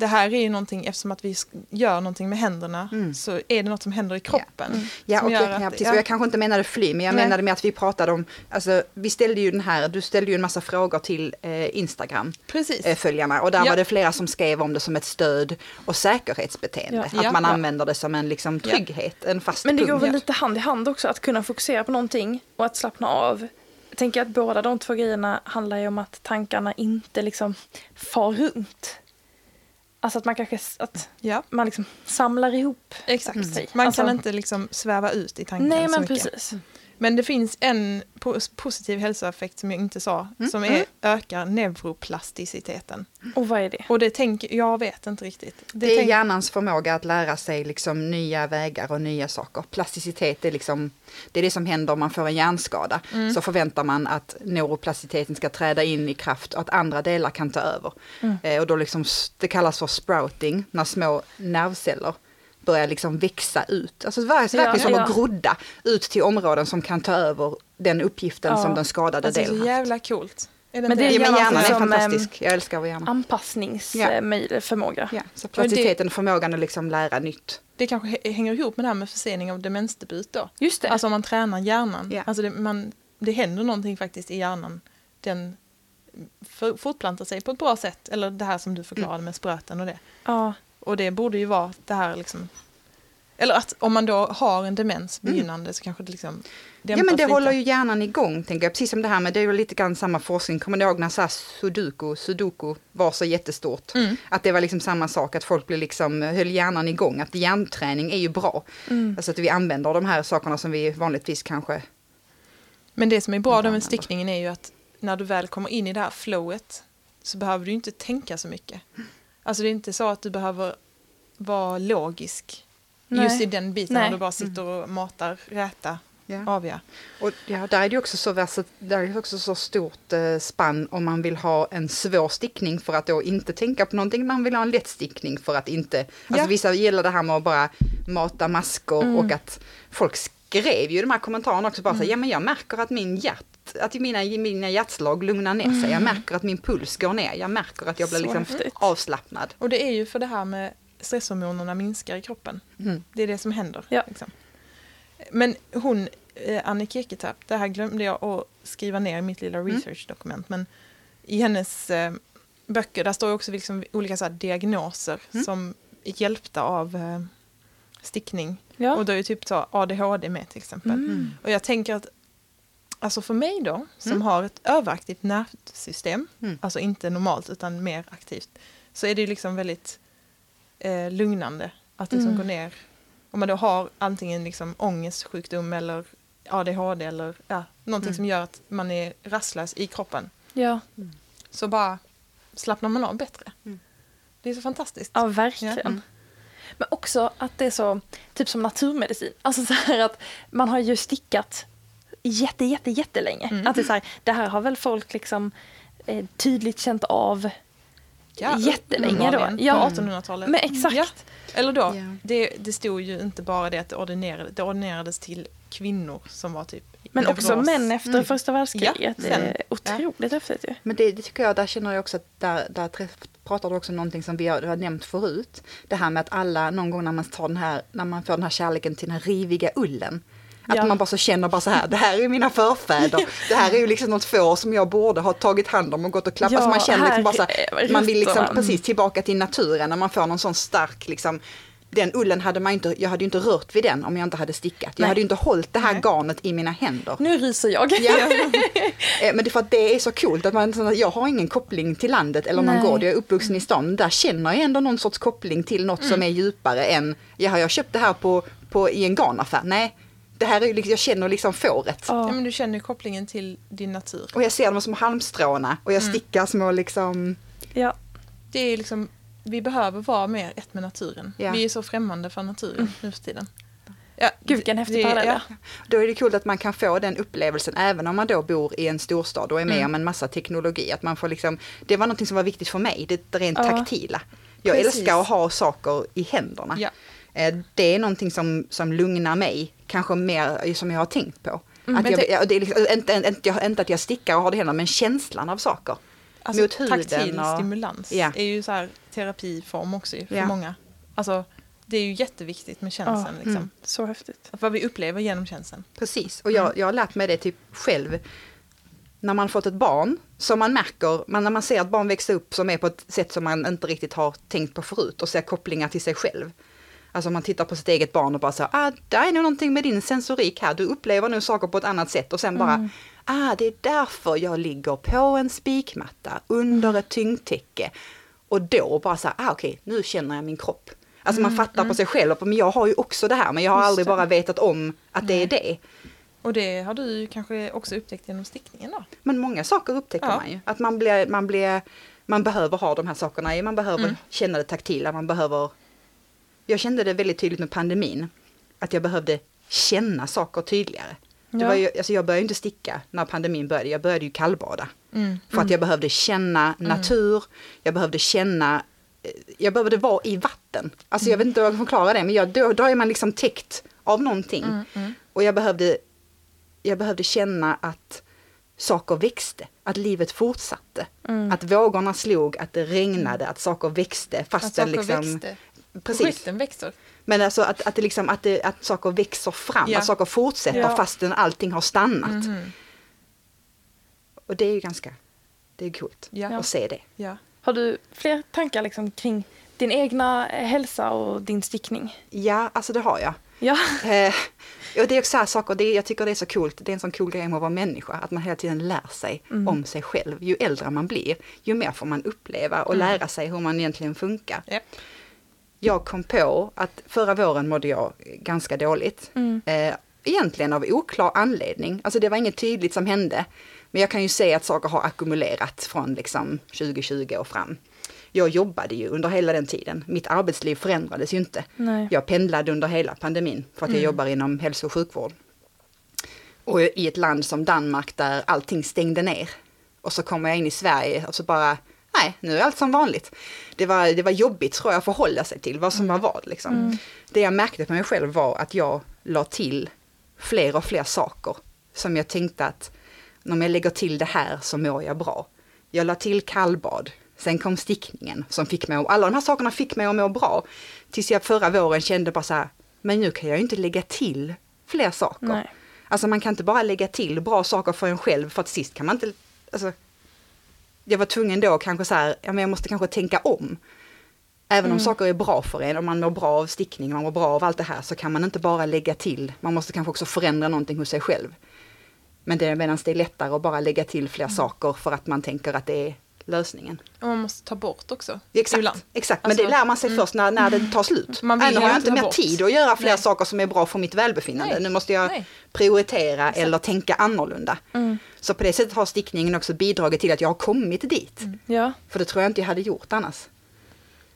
Det här är ju någonting, eftersom att vi gör någonting med händerna, Mm. så är det något som händer i kroppen. Ja, som och, gör ja, precis. ja. och jag kanske inte menade fly, men jag Nej. menade med att vi pratade om, alltså vi ställde ju den här, du ställde ju en massa frågor till eh, Instagram. Precis. eh, och där Ja. var det flera som skrev om det som ett stöd och säkerhetsbeteende. Ja. Att Ja. man Ja. använder det som en liksom, Ja. trygghet, en fast Men det går punkt. väl Ja. lite hand i hand också att kunna fokusera på någonting och att slappna av. Jag tänker att båda de två grejerna handlar ju om att tankarna inte liksom far runt. Alltså att man kanske att Ja, man liksom samlar ihop exakt. sig. Man Alltså- kan inte liksom sväva ut i tanken Nej så men mycket. precis. Men det finns en po- positiv hälsoeffekt som jag inte sa, som är, ökar neuroplasticiteten. Och vad är det? Och det tänker, jag vet inte riktigt. Det, Det är hjärnans förmåga att lära sig liksom nya vägar och nya saker. Plasticitet är liksom, det är det som händer om man får en hjärnskada. Mm. Så förväntar man att neuroplasticiteten ska träda in i kraft och att andra delar kan ta över. Mm. Eh, och då liksom, det kallas för sprouting, när små nervceller börjar liksom växa ut. Alltså det är verkligen Ja, som ja. att grodda ut till områden som kan ta över den uppgiften Ja. som den skadade alltså, delen så haft. jävla coolt. Är det Men det är Ja, men hjärnan hjärnan är som, fantastisk. Jag älskar vår hjärna. Anpassningsförmåga. Ja, så plasticiteten, förmågan att liksom lära nytt. Det kanske hä- hänger ihop med det här med försening av demensdebut då. Just det. Alltså om man tränar hjärnan. Ja. Alltså det, man, det händer någonting faktiskt i hjärnan. Den fortplantar sig på ett bra sätt. Eller det här som du förklarade Mm. med spröten och det. ja. Och det borde ju vara det här liksom. Eller att om man då har en demens Mm. begynnande så kanske det liksom Ja men det lite. håller ju hjärnan igång, tänker jag. Precis som det här med, det är ju lite grann samma forskning. Kommer ni ihåg när så sudoku, sudoku var så jättestort? Mm. Att det var liksom samma sak, att folk blev liksom, höll hjärnan igång. Att hjärnträning är ju bra. Mm. Alltså att vi använder de här sakerna som vi vanligtvis kanske... Men det som är bra då med stickningen är ju att när du väl kommer in i det här flowet så behöver du inte tänka så mycket. Alltså det är inte så att du behöver vara logisk Nej. just i den biten Nej. när du bara sitter och matar, räta, Ja. avgöra. Och ja, där är det också så, där är det också så stort eh, spann om man vill ha en svår stickning för att då inte tänka på någonting. Man vill ha en lätt stickning för att inte... Alltså Ja. vissa gillar det här med att bara mata maskor Mm. och att folk skrev ju de här kommentarerna också bara så Mm. här, ja men jag märker att min hjärt, att mina, mina hjärtslag lugnar ner sig. Jag märker att min puls går ner. Jag märker att jag blir Mm. Så liksom häftigt. avslappnad. Och det är ju för det här med stresshormonerna minskar i kroppen. Mm. Det är det som händer. Ja. Liksom. Men hon, eh, Annie Keketarp, det här glömde jag att skriva ner i mitt lilla Mm. researchdokument. Men i hennes eh, böcker, där står också liksom olika så diagnoser Mm. som är hjälpta av eh, stickning. Ja. Och då är ju typ så ADHD med till exempel. Mm. Och jag tänker att, alltså för mig då, som Mm. har ett överaktivt nervsystem, Mm. alltså inte normalt utan mer aktivt, så är det ju liksom väldigt eh, lugnande att liksom Mm. gå ner. Om man då har antingen liksom ångestsjukdom eller ADHD eller ja, någonting Mm. som gör att man är rastlös i kroppen, Ja. så bara slappnar man av bättre. Mm. Det är så fantastiskt. ja, verkligen. Ja. Men också att det är så, typ som naturmedicin. Alltså så här att man har ju stickat jätte, jätte, jättelänge. Mm. Att det är så här, det här har väl folk liksom eh, tydligt känt av. Ja, jättelänge då. Ja. På 1800-talet. Men exakt. Ja. Eller då, Ja. det, det stod ju inte bara det att det, ordinerade, det ordinerades till kvinnor som var typ Men också neuros. män efter Mm. första världskriget. Ja, det sen. är otroligt häftigt ju. Men det, det tycker jag, där känner jag också att där, där träff, pratar du också om någonting som vi har, har nämnt förut. Det här med att alla någon gång när man tar den här, när man får den här kärleken till den här riviga ullen. Att Ja. man bara så känner bara så här, det här är ju mina förfäder. (laughs) Det här är ju liksom något får som jag borde ha tagit hand om och gått och klappat. Ja, så man känner liksom bara så här man vill liksom precis tillbaka till naturen när man får någon sån stark liksom den ullen hade man inte, jag hade ju inte rört vid den om jag inte hade stickat. Jag Nej. hade ju inte hållit det här Nej. garnet i mina händer. Nu ryser jag. Ja. (laughs) (laughs) Eh, Men det är för att det är så coolt att man, jag har ingen koppling till landet eller någon Nej. gård, jag är uppvuxen i stan. Där känner jag ändå någon sorts koppling till något som är djupare än, ja, har jag köpt det här på, på, i en garnaffär? Nej, det här är ju liksom, jag känner liksom fåret. Ja, Ja. men du känner ju kopplingen till din natur. Och jag ser dem som halmstråna och jag stickar små liksom, Ja. Det är liksom, vi behöver vara mer ett med naturen. Ja. Vi är så främmande för naturen nu för tiden. Ja, Gud vilken häftig det- parallell. ja. Då är det kul att man kan få den upplevelsen även om man då bor i en storstad och är med Mm. om en massa teknologi. Att man får liksom, det var någonting som var viktigt för mig, det rent Ja. taktila. Jag Precis. älskar att ha saker i händerna. Ja. Eh, Det är någonting som, som lugnar mig, kanske mer som jag har tänkt på. Mm, att men jag, det- ja, det är liksom, inte, inte, att jag stickar och har det händerna, men känslan av saker. Alltså, Mot huden taktil och- stimulans Ja. är ju så här terapiform också för Ja. många. Alltså, det är ju jätteviktigt med känslan. Ja, liksom. mm. Så häftigt. Att Vad vi upplever genom känslan. Precis, och jag, jag har lärt mig det typ själv. När man fått ett barn, som man märker, man, när man ser att barn växer upp som är på ett sätt som man inte riktigt har tänkt på förut och ser kopplingar till sig själv. Alltså om man tittar på sitt eget barn och bara så, ah, det är nog någonting med din sensorik här, du upplever nu saker på ett annat sätt och sen bara, ah, det är därför jag ligger på en spikmatta under ett tyngdtäcke. Och då bara så här, ah, okej, nu känner jag min kropp. Alltså man fattar på sig själv, men jag har ju också det här, men jag har Just aldrig bara vetat om att det är det. Och det har du kanske också upptäckt genom stickningen då? Men många saker upptäcker Ja. man ju. Att man blir, man blir, man behöver ha de här sakerna i, man behöver Mm. känna det taktila, man behöver... Jag kände det väldigt tydligt med pandemin. Att jag behövde känna saker tydligare. Det var ju, alltså jag började inte sticka när pandemin började, jag började ju kallbada. Mm. För att jag behövde känna natur, jag behövde känna, eh, jag behövde vara i vatten. Alltså jag vet inte hur jag kan förklara det, men jag, då, då är man liksom täckt av någonting. Mm, mm. Och jag behövde, jag behövde känna att saker växte, att livet fortsatte. Mm. Att vågorna slog, att det regnade, att saker växte fast Att saker liksom... växte. Precis. Projekten växer. Men alltså att, att, det liksom, att, det, att saker växer fram, Ja. att saker fortsätter Ja. fastän allting har stannat. Mhm. Och det är ju ganska, det är coolt Ja. att se det. Ja. Har du fler tankar liksom kring din egna hälsa och din stickning? Ja, alltså det har jag. Ja. Eh, och det är också så här saker, det är, jag tycker det är så coolt, det är en sån cool grej med att vara människa, att man hela tiden lär sig Mm. om sig själv. Ju äldre man blir, ju mer får man uppleva och Mm. lära sig hur man egentligen funkar. Japp. Jag kom på att förra våren mådde jag ganska dåligt. Mm. Eh, egentligen av oklar anledning, alltså det var inget tydligt som hände. Men jag kan ju se att saker har ackumulerat från liksom 2020 och fram. Jag jobbade ju under hela den tiden. Mitt arbetsliv förändrades ju inte. Nej. Jag pendlade under hela pandemin för att jag Mm. jobbar inom hälso och sjukvård. Och i ett land som Danmark där allting stängde ner. Och så kommer jag in i Sverige och så bara, nej, nu är allt som vanligt. Det var, det var jobbigt tror jag att förhålla sig till vad som var vad liksom. Mm. Det jag märkte på mig själv var att jag la till fler och fler saker som jag tänkte att om jag lägger till det här så mår jag bra. Jag la till kallbad, sen kom stickningen som fick mig, alla de här sakerna fick mig att må bra. Tills jag förra våren kände bara så här, men nu kan jag ju inte lägga till fler saker. Nej. Alltså man kan inte bara lägga till bra saker för en själv för att sist kan man inte, alltså jag var tvungen då kanske så här, ja men jag måste kanske tänka om. Även om Mm. saker är bra för en, om man mår bra av stickning, man mår bra av allt det här, så kan man inte bara lägga till. Man måste kanske också förändra någonting hos sig själv. Men det är medan det är lättare att bara lägga till fler saker för att man tänker att det är lösningen. Och man måste ta bort också. Exakt, ibland. exakt. men Alltså, det lär man sig först när, när det tar slut. Man vill Äh, nu har jag inte mer bort. tid att göra fler Nej. saker som är bra för mitt välbefinnande. Nej. Nu måste jag Nej. prioritera eller tänka annorlunda. Mm. Så på det sättet har stickningen också bidragit till att jag har kommit dit. Ja. För det tror jag inte jag hade gjort annars.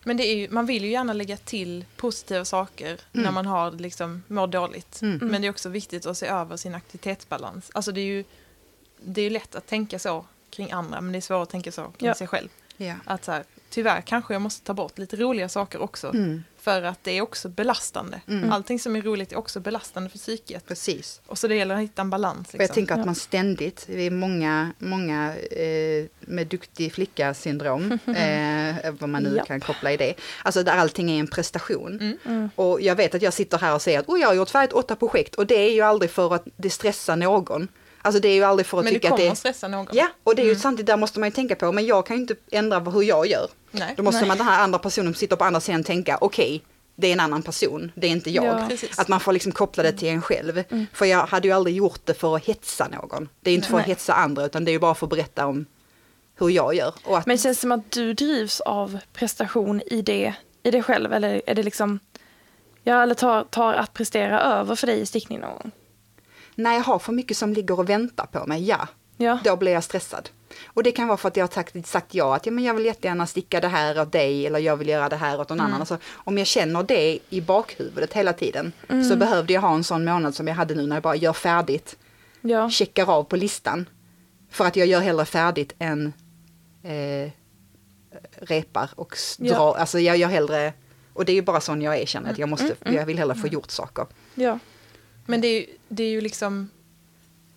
Men det är ju, man vill ju gärna lägga till positiva saker när man har liksom, mår dåligt. Mm. Men det är också viktigt att se över sin aktivitetsbalans. Alltså det är ju det är lätt att tänka så kring andra men det är svårt att tänka så kring Ja. sig själv. Ja. Att så här, tyvärr kanske jag måste ta bort lite roliga saker också. Mm. För att det är också belastande. Mm. Allting som är roligt är också belastande för psyket. Precis. Och så det gäller att hitta en balans. Och jag Liksom. tänker att Ja. man ständigt, vi är många, många eh, med duktig flicka-syndrom, (laughs) eh, vad man nu Ja. kan koppla i det. Alltså där allting är en prestation. Mm. Mm. Och jag vet att jag sitter här och säger att oh, jag har gjort färdigt åtta projekt och det är ju aldrig för att det stressar någon. Alltså det är ju aldrig för att Men det tycka att kommer det att stressa någon. Ja, och det är ju Mm. samtidigt, där måste man ju tänka på, men jag kan ju inte ändra hur jag gör. Nej. Då måste Nej. man den här andra personen som sitter på andra sidan tänka, okej, det är en annan person, det är inte jag. Ja. Att man får liksom koppla det till en själv. Mm. För jag hade ju aldrig gjort det för att hetsa någon. Det är inte för att Nej. hetsa andra, utan det är ju bara för att berätta om hur jag gör. Och att, Men känns det som att du drivs av prestation i det, i det själv? Eller är det liksom, ja, eller tar, tar att prestera över för dig i stickning någon gång? När jag har för mycket som ligger och väntar på mig, ja, Ja. då blir jag stressad. Och det kan vara för att jag har sagt, sagt ja, att ja, men jag vill jättegärna sticka det här åt dig eller jag vill göra det här åt någon annan. Alltså, om jag känner det i bakhuvudet hela tiden så behövde jag ha en sån månad som jag hade nu när jag bara gör färdigt, Ja. checkar av på listan. För att jag gör hellre färdigt än eh, repar och s- Ja. drar, alltså jag gör hellre, och det är ju bara sån jag är känner att jag måste, jag vill hellre få gjort saker. Ja. Men det är, ju, det är ju liksom,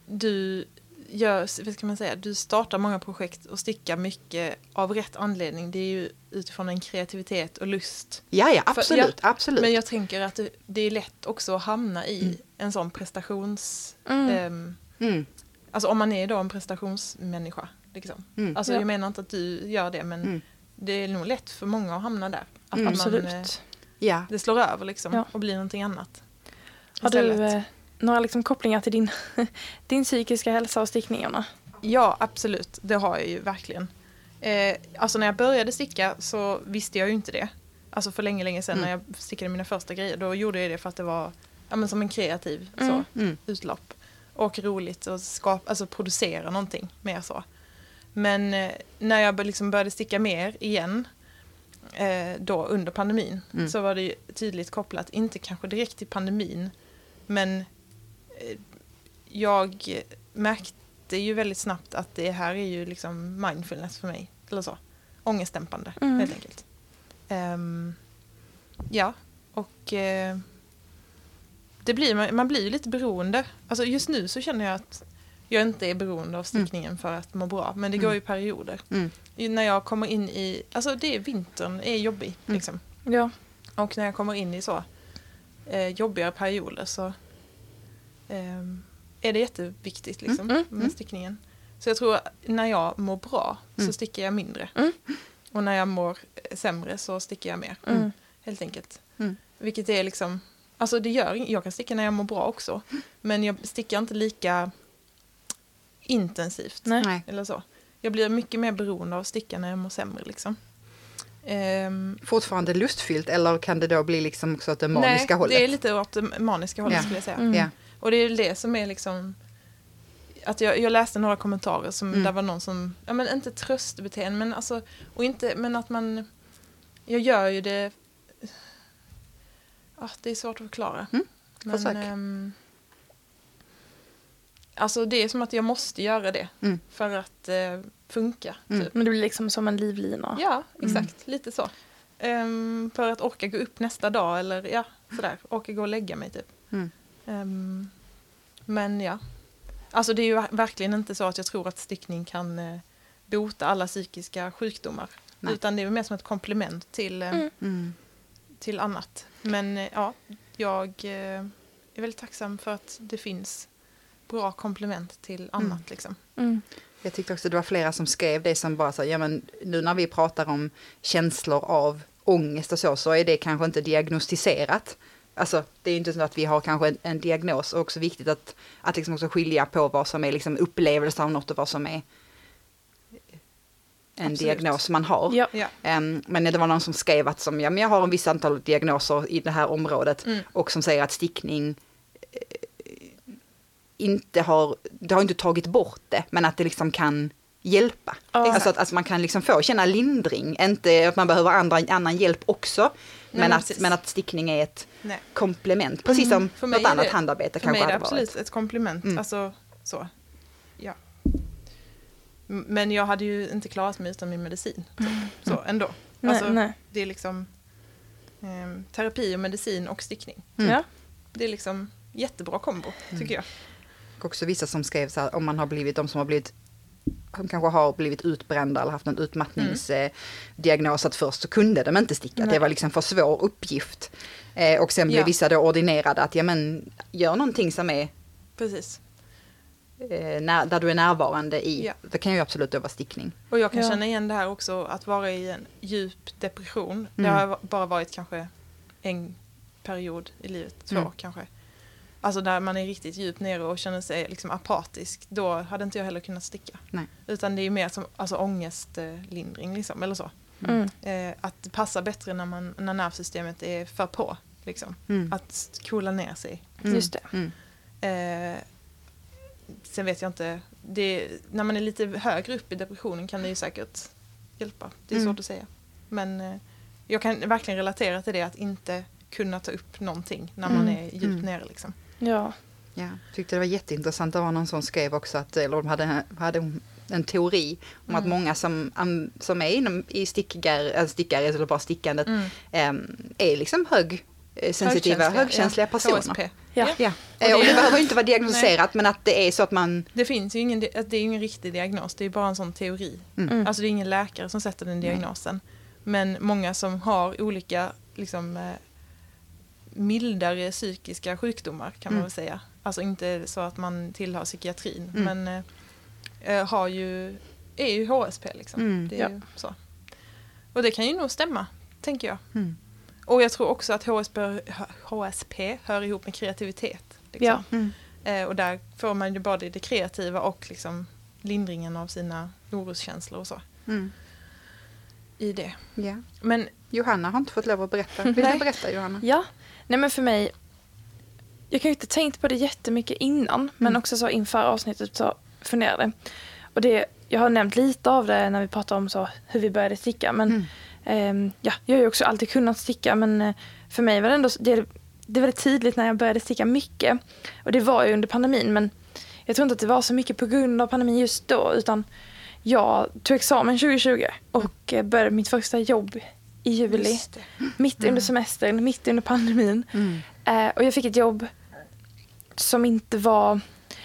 du gör, vad ska man säga, du startar många projekt och stickar mycket av rätt anledning. Det är ju utifrån en kreativitet och lust. Ja, ja, absolut, ja, absolut. Men jag tänker att det, det är lätt också att hamna i en sån prestations... Mm. ehm, Mm, alltså om man är då en prestationsmänniska. Liksom. mm. Alltså Ja. jag menar inte att du gör det men Mm. det är nog lätt för många att hamna där. Att, Mm. man, eh, Absolut. Ja. det slår över liksom Ja. och blir någonting annat. Har du eh, några liksom kopplingar till din, (laughs) din psykiska hälsa och stickningarna? Ja, absolut. Det har jag ju verkligen. Eh, alltså när jag började sticka så visste jag ju inte det. Alltså för länge, länge sedan Mm. när jag stickade mina första grejer. Då gjorde jag det för att det var ja, men som en kreativ Mm. så, Mm. utlopp. Och roligt att skapa, alltså producera någonting mer så. Men eh, när jag liksom började sticka mer igen eh, då under pandemin Mm. så var det tydligt kopplat, inte kanske direkt till pandemin, men eh, jag märkte ju väldigt snabbt att det här är ju liksom mindfulness för mig. Eller så. Ångestdämpande Mm. helt enkelt. Ehm, ja, och eh, det blir, man, blir ju lite beroende. Alltså just nu så känner jag att jag inte är beroende av stickningen för att må bra. Men det går ju perioder. Mm. När jag kommer in i, alltså det är vintern är jobbig Mm. liksom. Ja. Och när jag kommer in i så eh, jobbigare perioder så ehm, är det jätteviktigt liksom, Mm, med mm. stickningen. Så jag tror att när jag mår bra Mm. så stickar jag mindre. Mm. Och när jag mår eh, sämre så stickar jag mer. Mm. Helt enkelt. Mm. Vilket är liksom, alltså det gör jag kan sticka när jag mår bra också. Men jag stickar inte lika intensivt. Nej. Nej. Eller så. Jag blir mycket mer beroende av att sticka när jag mår sämre liksom. Ehm, Fortfarande lustfyllt eller kan det då bli liksom också åt det maniska Nej, hållet? det är lite åt det maniska hållet Ja. skulle jag säga. Mm. Ja. Och det är det som är liksom att jag, jag läste några kommentarer som Mm. där var någon som, ja men inte tröstbeteende men alltså, och inte, men att man, jag gör ju det, ah, det är svårt att förklara. Mm, Men, försök. ehm, alltså det är som att jag måste göra det Mm. för att eh, funka. Mm. Typ. Men det blir liksom som en livlina. Ja, exakt. Lite så. Ehm, för att orka gå upp nästa dag eller ja, sådär. Orka gå och lägga mig typ. Mm. Ehm, Men ja. Alltså det är ju ver- verkligen inte så att jag tror att stickning kan eh, bota alla psykiska sjukdomar. Nej. Utan det är mer som ett komplement till, eh, Mm. Mm. till annat. Men eh, ja, jag eh, är väldigt tacksam för att det finns bra komplement till annat. Mm. Liksom. Jag tyckte också det var flera som skrev det som bara så, ja men nu när vi pratar om känslor av ångest och så, så är det kanske inte diagnostiserat. Alltså det är inte så att vi har kanske en, en diagnos och också viktigt att, att liksom också skilja på vad som är liksom upplevelse av något och vad som är en Absolut. diagnos man har. Ja. Ja. Em, men det var någon som skrev att som, ja, men jag har en viss antal diagnoser i det här området Mm. och som säger att stickning eh, inte har, det har inte tagit bort det, men att det liksom kan hjälpa. Ja. Alltså att alltså man kan liksom få känna lindring, inte att man behöver andra, annan hjälp också, men, men att, men att stickning är ett Nej. komplement, precis som För mig något annat det- handarbete För mig kanske är det hade absolut varit. ett komplement. Mm. Alltså, så. Ja. Men jag hade ju inte klarat mig utan min medicin. Typ. Så ändå. Nej, Alltså, nej. Det är liksom ehm, terapi och medicin och stickning. Mm. Ja. Det är liksom jättebra kombo, tycker jag. Och också vissa som skrev så här, om man har blivit, de som har blivit som kanske har blivit utbrända eller haft en utmattningsdiagnos att först så kunde de inte sticka. Nej. Det var liksom för svår uppgift. Eh, och sen blev Ja. vissa då ordinerade att ja men gör någonting som är Precis. eh, när, där du är närvarande i. Ja. Det kan ju absolut då vara stickning. Och jag kan Ja. känna igen det här också, att vara i en djup depression. Det Mm. har va- bara varit kanske en period i livet, två Mm. kanske. Alltså där man är riktigt djupt nere och känner sig liksom apatisk. Då hade inte jag heller kunnat sticka. Nej. Utan det är mer som alltså, ångestlindring liksom, eller så. Mm. Eh, att det passar bättre när, man, när nervsystemet är för på. Liksom. Mm. Att coola ner sig. Mm. Just det. Mm. Eh, sen vet jag inte, det, när man är lite högre upp i depressionen kan det ju säkert hjälpa. Det är Mm. svårt att säga. Men eh, jag kan verkligen relatera till det att inte kunna ta upp någonting när man Mm. är djupt Mm. nere. Liksom. Ja. Ja, tyckte det var jätteintressant. Det var någon som skrev också att, eller de hade, hade en teori om att Mm. många som, som är inom, i stickare, alltså stickare eller bara stickandet Mm. em, är liksom hög, eh, sensitiva, högkänsliga ja. personer. Ja. Ja, det- och det behöver inte vara diagnostiserat men att det är så att man, Det finns ju ingen, det är ingen riktig diagnos, det är bara en sån teori. Mm. Mm. Alltså det är ingen läkare som sätter den diagnosen. Men många som har olika liksom, eh, mildare psykiska sjukdomar kan man Mm. väl säga. Alltså inte så att man tillhör psykiatrin Mm. men eh, eh, har ju, är ju HSP liksom. Mm. Det är ju så. Och det kan ju nog stämma, tänker jag. Mm. Och jag tror också att HSP, HSP hör ihop med kreativitet. Liksom. Ja. Mm. Eh, och där får man ju både det kreativa och liksom lindringen av sina oroskänslor och så Mm. i det. Ja. Men Johanna har inte fått lov att berätta. Vill du berätta Johanna? Ja, nej men för mig, jag kan ju inte tänkt på det jättemycket innan, men Mm. också så inför avsnittet så funderade. Och det, jag har nämnt lite av det när vi pratar om så hur vi började sticka, men Mm. ehm, ja, jag har ju också alltid kunnat sticka, men eh, för mig var det ändå, det, det var tidigt när jag började sticka mycket. Och det var ju under pandemin, men jag tror inte att det var så mycket på grund av pandemin just då, utan jag tog examen 2020 och eh, började mitt första jobb i juli. Mitt under semestern, mitt under pandemin. Mm. Eh, och jag fick ett jobb som inte var...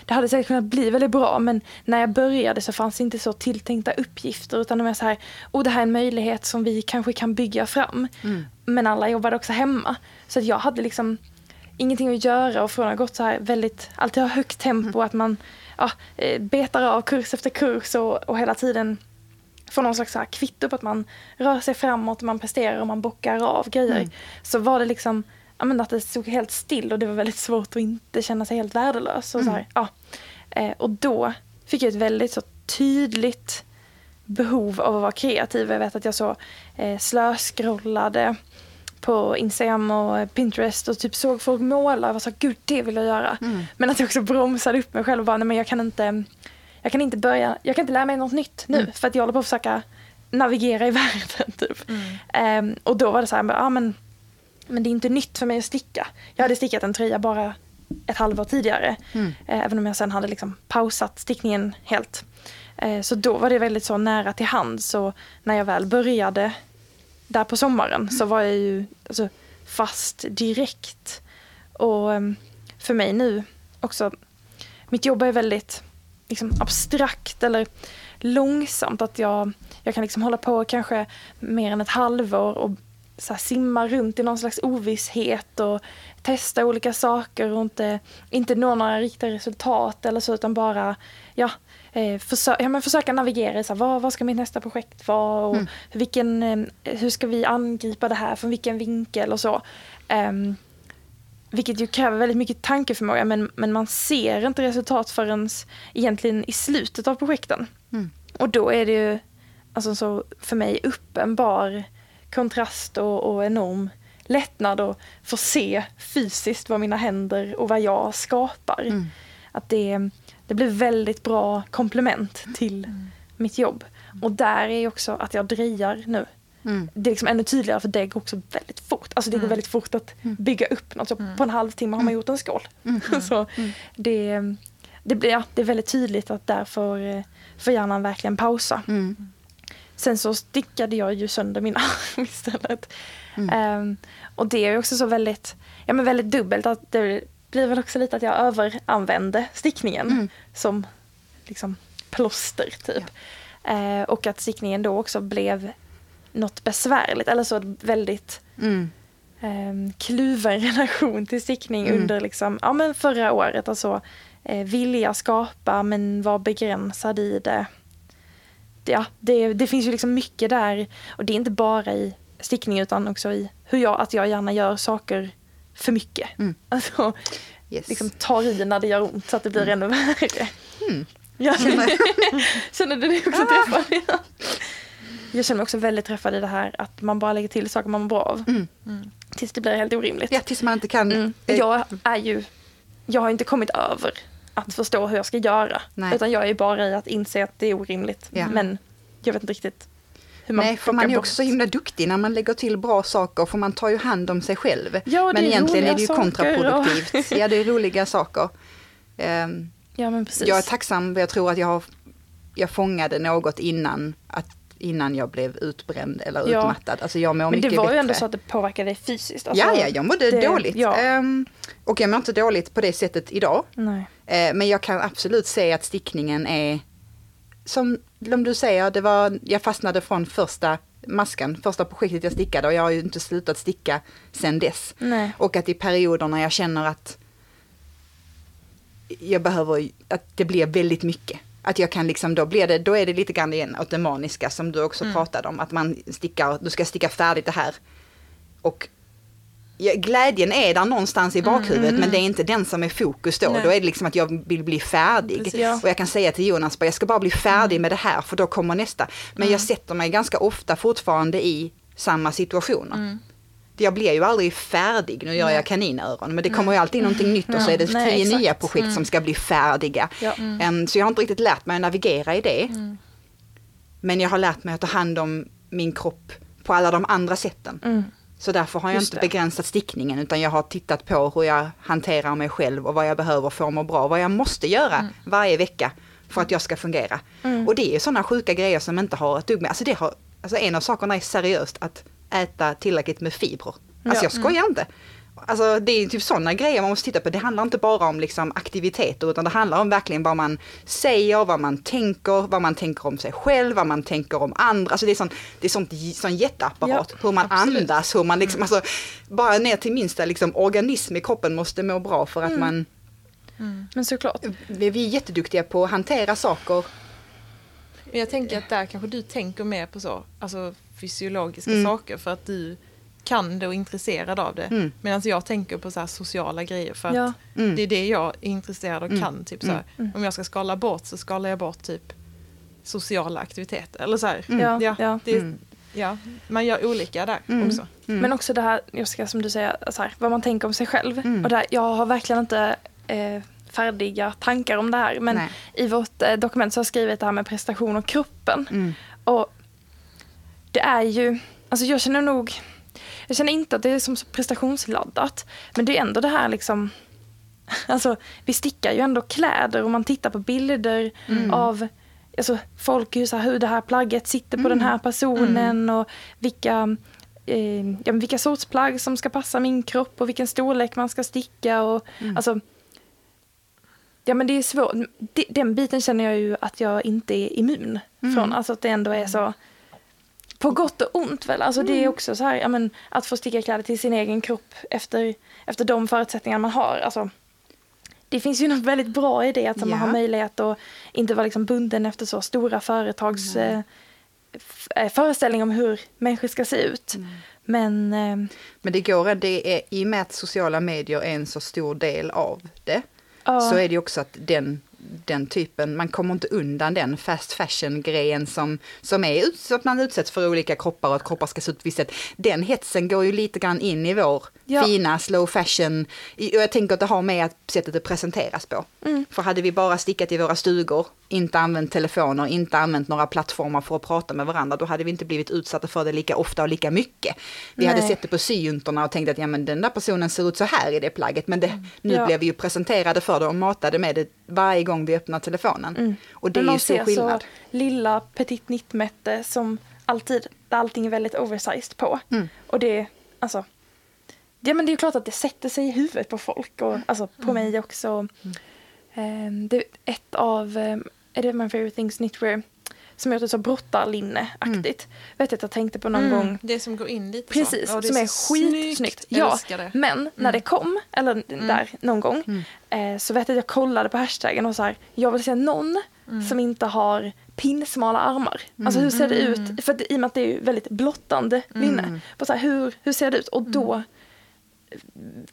Det hade säkert kunnat bli väldigt bra men när jag började så fanns det inte så tilltänkta uppgifter utan det var så här, oh det här är en möjlighet som vi kanske kan bygga fram. Mm. Men alla jobbade också hemma. Så att jag hade liksom ingenting att göra och från att ha gått så här väldigt, alltid ha högt tempo, att man ja, eh, betar av kurs efter kurs och, och hela tiden får någon slags så här kvitto på att man rör sig framåt, man presterar och man bockar av grejer. Mm. Så var det liksom ja, men att det stod helt still och det var väldigt svårt att inte känna sig helt värdelös. Och, så här, ja. eh, och då fick jag ett väldigt så tydligt behov av att vara kreativ. Jag vet att jag så eh, slöskrollade på Instagram och Pinterest och typ såg folk måla och var så gud det vill jag göra. Mm. Men att jag också bromsade upp mig själv och bara, nej men jag kan inte, jag kan inte börja, jag kan inte lära mig något nytt nu Mm. för att jag håller på att försöka navigera i (laughs) världen typ. Mm. Ehm, och då var det så här, ja men, men det är inte nytt för mig att sticka. Jag hade stickat en tröja bara ett halvår tidigare. Mm. Eh, även om jag sen hade liksom pausat stickningen helt. Eh, så då var det väldigt så nära till hand. Så när jag väl började där på sommaren så var jag ju alltså, fast direkt. Och ehm, för mig nu också, mitt jobb är väldigt liksom, abstrakt eller långsamt. Att jag, jag kan liksom hålla på kanske mer än ett halvår och så simma runt i någon slags ovisshet och testa olika saker och inte, inte nå några riktiga resultat eller så utan bara ja, eh, försö ja, men försöka navigera i så här, vad, vad ska mitt nästa projekt vara och Mm. vilken, eh, hur ska vi angripa det här från vilken vinkel och så. Ehm, vilket ju kräver väldigt mycket tankeförmåga men, men man ser inte resultat förrän egentligen i slutet av projekten. Mm. Och då är det ju alltså så för mig uppenbar kontrast och, och enorm lättnad att få se fysiskt vad mina händer och vad jag skapar. Mm. Att det, det blir väldigt bra komplement till mitt jobb. Och där är också att jag drejar nu. Mm. Det är liksom ännu tydligare för det går också väldigt fort. Alltså det går Mm. väldigt fort att bygga upp något. Så På en halvtimme har man gjort en skål. (laughs) så det, det, blir, ja, det är väldigt tydligt att där får, får hjärnan verkligen pausa. Mm. Sen så stickade jag ju sönder min (laughs) arm istället. Mm. Ehm, och det är också så väldigt, ja, men väldigt dubbelt. att Det blir väl också lite att jag överanvände stickningen Mm. som liksom plåster typ. Eh, och att stickningen då också blev något besvärligt. Eller så väldigt Mm. eh, kluven (laughs) relation till stickning Mm. under liksom, ja, men förra året. Alltså, eh, vilja skapa men var begränsad i det. Ja, det, det finns ju liksom mycket där. Och det är inte bara i stickning utan också i hur jag, att jag gärna gör saker för mycket. Mm. (laughs) Alltså, Yes. liksom tar i när det gör ont så att det blir ännu värre. Mm. Ja. Känner (laughs) du dig också träffad? Ja. Jag känner mig också väldigt träffad i det här att man bara lägger till saker man mår bra av. Mm. Tills det blir helt orimligt. Ja, tills man inte kan... Mm. eh, Jag är ju, jag har inte kommit över att förstå hur jag ska göra. Nej. Utan jag är bara i att inse att det är orimligt. Ja. Men jag vet inte riktigt hur man Nej, för man är bort. också så himla duktig när man lägger till bra saker, för man tar ju hand om sig själv. Ja, Men egentligen är det ju kontraproduktivt. Ja, det är roliga saker. Ehm, Ja men precis. jag är tacksam, jag tror att jag, har, jag fångade något innan, att, innan jag blev utbränd eller Ja. utmattad. Alltså jag mår men det mycket var bättre. ju ändå så att det påverkade dig fysiskt. Alltså, ja, ja, jag mådde det- dåligt. Ja. Ehm, och jag mår inte dåligt på det sättet idag. Nej. Eh, men jag kan absolut se att stickningen är, som om du säger, det var, jag fastnade från första maskan, första projektet jag stickade och jag har ju inte slutat sticka sedan dess. Nej. Och att i perioder när jag känner att jag behöver, att det blir väldigt mycket. Att jag kan liksom, då blir det, då är det lite grann igen åt det maniska som du också pratade om. Att man stickar, du ska sticka färdigt det här. Och glädjen är där någonstans i bakhuvudet men det är inte den som är fokus då. Nej. Då är det liksom att jag vill bli färdig. Precis. Ja. Och jag kan säga till Jonas, jag ska bara bli färdig med det här för då kommer nästa. Men jag sätter mig ganska ofta fortfarande i samma situationer. Mm. Jag blir ju aldrig färdig, nu gör jag kaninöron, men det kommer ju alltid någonting nytt och så är det nej, tio exakt. nya projekt som ska bli färdiga. Ja. Em, så jag har inte riktigt lärt mig att navigera i det. Mm. Men jag har lärt mig att ta hand om min kropp på alla de andra sätten. Mm. Så därför har jag Just inte det. begränsat stickningen utan jag har tittat på hur jag hanterar mig själv och vad jag behöver för att må bra. Vad jag måste göra varje vecka för att jag ska fungera. Mm. Och det är sådana sjuka grejer som inte har ett dugg med, alltså det har, alltså en av sakerna är seriöst att äta tillräckligt med fibrer. Alltså Ja. jag skojar inte. Alltså det är typ sådana grejer man måste titta på. Det handlar inte bara om liksom aktiviteter utan det handlar om verkligen vad man säger, vad man tänker, vad man tänker om sig själv, vad man tänker om andra. Alltså det är sån, det är sånt, sån jätteapparat. Ja, hur man absolut. andas, hur man liksom, alltså bara ner till minsta liksom organism i kroppen måste må bra för att man, Men såklart. vi vi är jätteduktiga på att hantera saker. Jag tänker att där kanske du tänker mer på så, alltså fysiologiska Mm. saker för att du kan det och är intresserad av det. Mm. Medan jag tänker på så här sociala grejer för att Ja. Mm. det är det jag är intresserad och Mm. kan. Typ så här. Mm. Om jag ska skala bort så skalar jag bort typ sociala aktiviteter. Eller så här. Mm. Ja, Ja, ja. Det, Mm. ja, man gör olika där Mm. också. Mm. Men också det här, Jessica, som du säger, så här, vad man tänker om sig själv. Mm. Och där, jag har verkligen inte eh, färdiga tankar om det här. Men Nej. i vårt eh, dokument så har jag skrivit det här med prestation och kroppen. Mm. Och det är ju, alltså jag känner nog, jag känner inte att det är som så prestationsladdat. Men det är ändå det här liksom, (laughs) alltså vi stickar ju ändå kläder och man tittar på bilder av alltså, folk, hur, så här, hur det här plagget sitter på den här personen och vilka, eh, ja, vilka sorts plagg som ska passa min kropp och vilken storlek man ska sticka. Och, alltså, ja men det är svårt. Den biten känner jag ju att jag inte är immun från. Alltså att det ändå är så på gott och ont väl. Alltså det är också så här, ja, men, att få sticka kläder till sin egen kropp efter, efter de förutsättningar man har. Alltså, det finns ju något väldigt bra i det, att man Ja. har möjlighet att inte vara liksom bunden efter så stora företags eh, f- eh, föreställning om hur människor ska se ut. Men eh, Men det går, det är, i och med att sociala medier är en så stor del av det, ja, så är det också att den, den typen, man kommer inte undan den fast fashion-grejen som, som är så att man utsätts för olika kroppar och att kroppar ska se ut på ett visst sätt. Den hetsen går ju lite grann in i vår Ja. fina slow fashion, och jag tänker att det har med att sättet det presenteras på. Mm. För hade vi bara stickat i våra stugor, inte använt telefoner, inte använt några plattformar för att prata med varandra, då hade vi inte blivit utsatta för det lika ofta och lika mycket. Vi hade Nej. sett det på syjuntorna och tänkt att ja, men den där personen ser ut så här i det plagget, men det, nu Ja. blev vi ju presenterade för det och matade med det varje gång vi öppnar telefonen. Och det men är ju stor skillnad. så lilla petit nittmätte som alltid, där allting är väldigt oversized på. Mm. Och det, alltså, ja men det är ju klart att det sätter sig i huvudet på folk och alltså på Mm. mig också. Ehm, det är ett av, um, är det My Favorite Things Knitwear som det så brottarlinne-aktigt. Vet att jag tänkte på någon gång Det som går in lite Precis, så. Ja, det som är så skitsnyggt. snyggt. Ja, men när det kom, eller där någon gång, eh, så vet jag att jag kollade på hashtaggen och så här, jag vill se någon som inte har pinsmala armar. Alltså hur ser det ut? För att, i och med att det är väldigt blottande linne. På så här, hur, hur ser det ut? Och då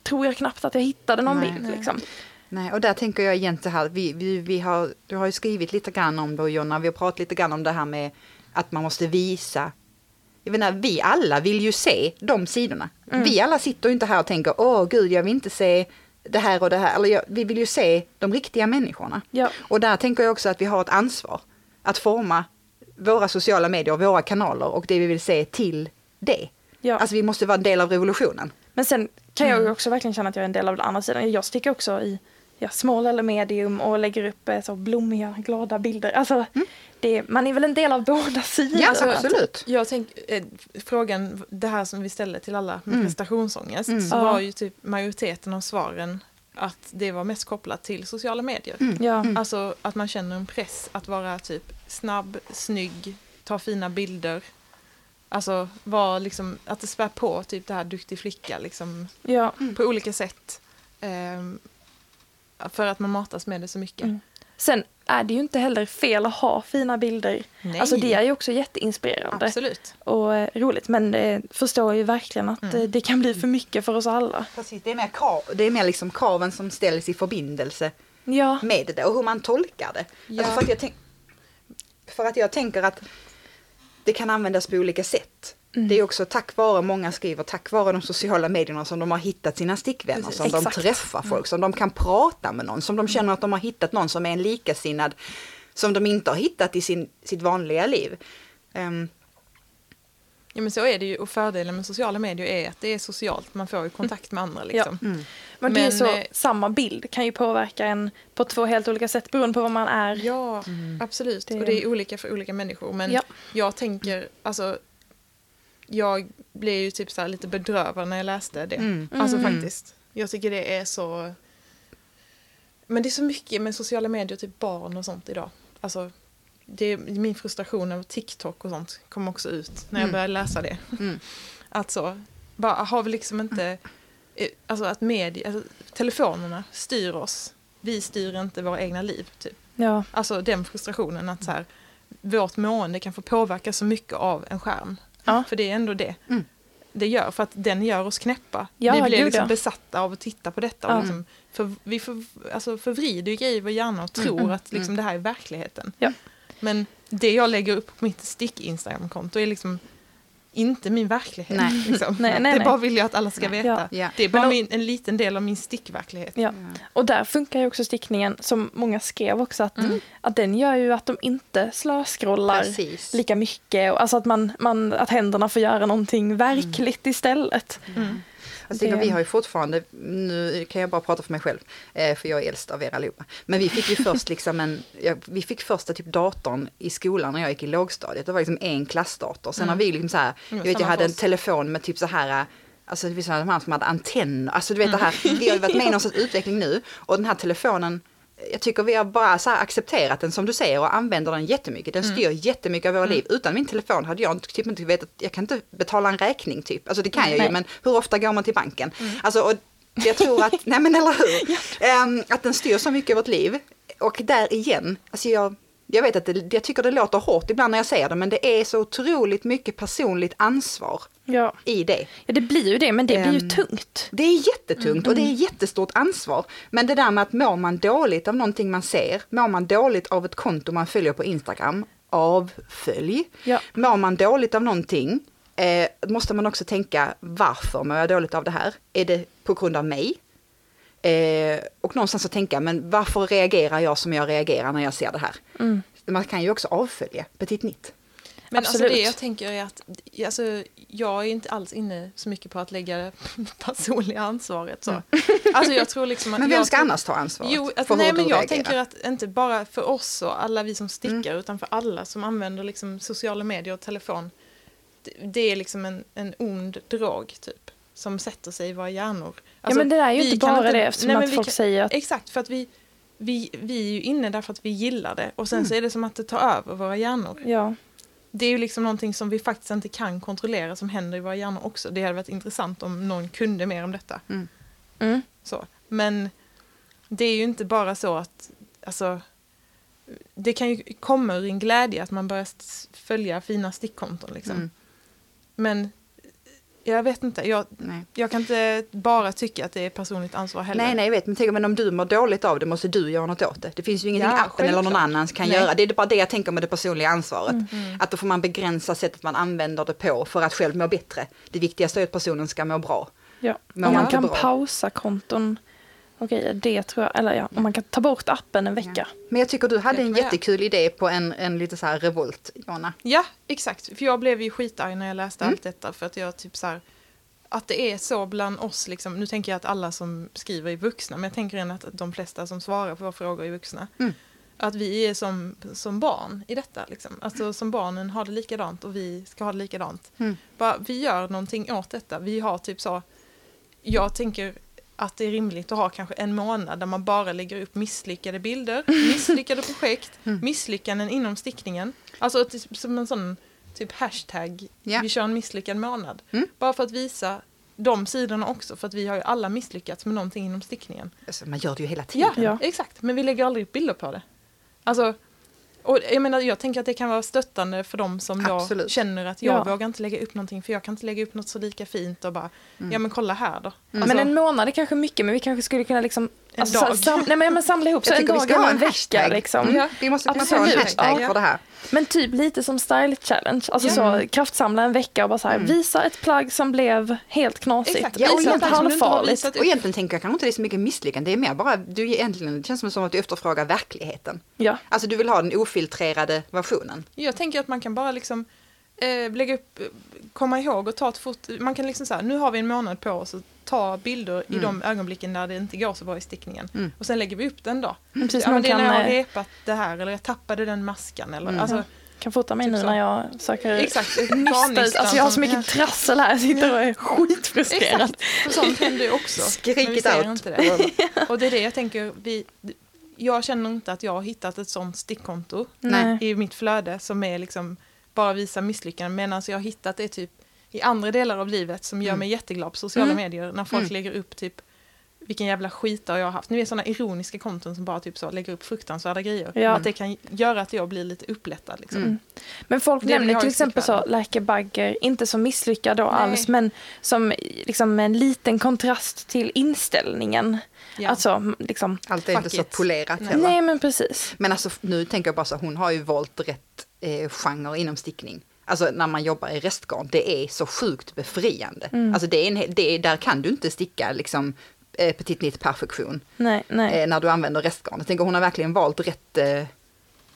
tror jag knappt att jag hittade någon Nej. bild. Liksom. Nej, och där tänker jag igen så här, vi, vi, vi har, du har ju skrivit lite grann om det Jonna, vi har pratat lite grann om det här med att man måste visa. Jag menar, vi alla vill ju se de sidorna. Vi alla sitter ju inte här och tänker, åh gud, jag vill inte se det här och det här. Eller vi vill ju se de riktiga människorna. Ja. Och där tänker jag också att vi har ett ansvar att forma våra sociala medier, våra kanaler och det vi vill se till det. Ja. Alltså vi måste vara en del av revolutionen. Men sen kan jag ju också verkligen känna att jag är en del av den andra sidan. Jag sticker också i ja, small eller medium och lägger upp eh, så blommiga, glada bilder. Alltså, det, man är väl en del av båda sidor. Ja, Alltså, absolut. Jag tänker, eh, frågan, det här som vi ställde till alla med prestationsångest, så Ja. var ju typ majoriteten av svaren att det var mest kopplat till sociala medier. Ja. Alltså att man känner en press att vara typ snabb, snygg, ta fina bilder. Alltså var liksom, att det spär på typ det här duktig flicka liksom Ja. på olika sätt. Ehm, för att man matas med det så mycket. Mm. Sen är det ju inte heller fel att ha fina bilder. Nej. Alltså det är ju också jätteinspirerande Absolut. och eh, roligt. Men det förstår jag ju verkligen att eh, det kan bli för mycket för oss alla. Precis, det är mer, krav, det är mer liksom kraven som ställs i förbindelse Ja, med det och hur man tolkar det. Ja. Alltså för, att jag tänk, för att jag tänker att det kan användas på olika sätt. Mm. Det är också tack vare, många skriver, tack vare de sociala medierna som de har hittat sina stickvänner, Precis. som Exakt. de träffar folk, som de kan prata med någon, som de känner att de har hittat någon som är en likasinnad, som de inte har hittat i sin, sitt vanliga liv. Ehm, Ja men så är det ju och fördelen med sociala medier är att det är socialt, man får ju kontakt med andra liksom. mm. men det är så, eh, samma bild kan ju påverka en på två helt olika sätt beroende på vad man är. Ja, absolut. Det- Och det är olika för olika människor. Men Ja. jag tänker, alltså, jag blev ju typ så här lite bedrövad när jag läste det. Mm. Alltså Mm. faktiskt. Jag tycker det är så... Men det är så mycket med sociala medier, typ barn och sånt idag. Alltså, det är, min frustration över TikTok och sånt kom också ut när jag Mm. började läsa det. Mm. (laughs) Alltså, bara, har vi liksom inte... eh, Alltså att media, alltså, telefonerna styr oss. Vi styr inte våra egna liv, typ. Ja, Alltså den frustrationen att så här, vårt mående kan få påverka så mycket av en skärm. Ja. För det är ändå det Mm. det gör, för att den gör oss knäppa. Ja, vi blir liksom besatta av att titta på detta. Och liksom, för, vi för, alltså förvrider ju grejer i vår hjärna och tror Mm, att liksom, det här är verkligheten. Men det jag lägger upp på mitt stick-instagram-konto är liksom inte min verklighet. Nej. Liksom. Nej, nej, det nej. bara vill jag att alla ska veta. Ja. Ja. Det är bara då- min, en liten del av min stickverklighet. ja. Och där funkar ju också stickningen, som många skrev också, att, Mm. att den gör ju att de inte slöscrollar Precis. lika mycket. Och Alltså att, man, man, att händerna får göra någonting verkligt istället. Mm. Tänker, Det- vi har ju fortfarande, nu kan jag bara prata för mig själv, eh, för jag är äldst av er allihopa. Men vi fick ju (laughs) först liksom en, vi fick första typ datorn i skolan när jag gick i lågstadiet. Det var liksom en klassdator. Sen har vi liksom så här, jag vet jag hade en telefon med typ så här, alltså det finns sådana här som hade antenner. Alltså du vet det här, vi har ju varit med i någon (laughs) sorts utveckling nu. Och den här telefonen jag tycker vi har bara så accepterat den som du säger och använder den jättemycket. Den styr jättemycket av våra liv. Utan min telefon hade jag typ inte vetat, jag kan inte betala en räkning typ. Alltså det kan jag ju men hur ofta går man till banken? Alltså och jag tror att, (laughs) nej men eller hur, Ehm, att den styr så mycket av vårt liv. Och där igen, alltså jag, jag vet att det, jag tycker det låter hårt ibland när jag säger det men det är så otroligt mycket personligt ansvar Ja. i det. ja, det blir ju det, men det blir ju Ehm, tungt. Det är jättetungt och det är jättestort ansvar. Men det där med att mår man dåligt av någonting man ser, mår man dåligt av ett konto man följer på Instagram, avfölj. Ja. Mår man dåligt av någonting, eh, måste man också tänka varför mår jag dåligt av det här? Är det på grund av mig? Eh, och någonstans att tänka, men varför reagerar jag som jag reagerar när jag ser det här? Mm. Man kan ju också avfölja Petit Nitt. Men alltså Absolut. det jag tänker är att alltså, jag är inte alls inne så mycket på att lägga det (laughs) personliga ansvaret. Så. Alltså jag tror liksom att Mm. Men vem ska tror, annars ta ansvaret Jo, att, för nej hur men du jag reagerar? tänker att inte bara för oss och alla vi som stickar Mm. utan för alla som använder liksom sociala medier och telefon. Det, det är liksom en, en ond drog typ. Som sätter sig i våra hjärnor. Ja, Alltså, men det där är ju inte bara det eftersom nej, att folk kan- säger att Exakt, för att vi, vi, vi är ju inne därför att vi gillar det och sen Mm. så är det som att det tar över våra hjärnor. ja, Det är ju liksom någonting som vi faktiskt inte kan kontrollera som händer i våra hjärnor också. Det hade varit intressant om någon kunde mer om detta. mm, Så. Men det är ju inte bara så att, alltså, det kan ju komma ur en glädje att man börjar följa fina stickkonton liksom. Mm. Men jag vet inte, jag, Nej. jag kan inte bara tycka att det är personligt ansvar heller. Nej, nej, jag vet. Men, tänk, men om du mår dåligt av det måste du göra något åt det. Det finns ju ingenting Ja, appen eller någon självklart. annan kan Nej. göra. Det är bara det jag tänker med det personliga ansvaret. Mm. Att då får man begränsa sättet man använder det på för att själv må bättre. Det viktigaste är att personen ska må bra. ja. Man man kan bra. pausa konton och grejer, det tror jag, eller ja, om man kan ta bort appen en vecka. Men jag tycker du hade en jag. jättekul idé på en, en lite så här revolt, Jonna. Ja, exakt. För jag blev ju skitarg när jag läste Mm. allt detta för att jag typ så här att det är så bland oss, liksom, nu tänker jag att alla som skriver är vuxna, men jag tänker ändå att de flesta som svarar på våra frågor är vuxna. Mm. Att vi är som, som barn i detta. Liksom. Alltså som barnen har det likadant och vi ska ha det likadant. Mm. Bara, vi gör någonting åt detta. Vi har typ så, jag tänker att det är rimligt att ha kanske en månad där man bara lägger upp misslyckade bilder, (laughs) misslyckade projekt, Mm. misslyckanden inom stickningen. Alltså som en sån typ hashtag, Ja. vi kör en misslyckad månad. Mm. Bara för att visa de sidorna också, för att vi har ju alla misslyckats med någonting inom stickningen. Alltså, man gör det ju hela tiden. Ja, Ja. exakt. Men vi lägger aldrig upp bilder på det. Alltså, och jag menar, jag tänker att det kan vara stöttande för dem som Absolut. känner att jag Ja. vågar inte lägga upp någonting för jag kan inte lägga upp något så lika fint och bara, Mm. ja men kolla här då. Mm. Alltså, Men en månad är kanske mycket, men vi kanske skulle kunna liksom... En alltså, dag. Sam, nej, men, men samla ihop, så Jag en dag eller en en vecka hashtag. liksom. Mm. Ja. Vi måste kunna få en Absolut. hashtag Ja. för det här. Men typ lite som Style Challenge, alltså så kraftsamla en vecka och bara så här, Mm. visa ett plagg som blev helt knasigt. Exakt, Ja, och halvfarligt. upp. Och egentligen tänker jag kanske inte det är så mycket misslyckande, det är mer bara, du egentligen, det känns som att du efterfrågar verkligheten. Ja, Alltså du vill ha den ofiltrerade versionen. Jag tänker att man kan bara liksom eh, lägga upp, eh, komma ihåg och ta ett foto. Man kan liksom säga, nu har vi en månad på oss att ta bilder i Mm. de ögonblicken där det inte går så bra i stickningen. Mm. Och sen lägger vi upp den då. precis. ja, men det är när jag har eh, repat det här eller jag tappade den maskan eller Mm. alltså, kan fota mig typ nu så. när jag söker exakt. nysta ut. Alltså jag har så mycket trassel här, jag sitter och är skitfrustrerad. Exakt, sånt händer ju också. (laughs) ser out. det. Och det är det jag tänker, vi, jag känner inte att jag har hittat ett sånt stickkonto Nej. i mitt flöde som är liksom bara visa misslyckanden medan jag har hittat det typ i andra delar av livet som gör Mm. mig jätteglad på sociala Mm. medier när folk Mm. lägger upp typ vilken jävla skitdag jag har haft. Ni vet sådana ironiska konton som bara typ så lägger upp fruktansvärda grejer. Ja. Att det kan göra att jag blir lite upplättad liksom. Mm. Men folk Det nämner till exempel så stickvärlden. läkebagger, inte som misslyckad då Nej. alls, men som liksom en liten kontrast till inställningen. Ja. Alltså, liksom, Allt är inte så polerat Nej. heller. nej men precis. Men alltså nu tänker jag bara så, hon har ju valt rätt eh, genre inom stickning. Alltså när man jobbar i restgarn, det är så sjukt befriande. Mm. Alltså det är en, det är, där kan du inte sticka liksom eh, petit nit perfektion Nej, nej. eh, när du använder restgarn. Jag tänker hon har verkligen valt rätt eh,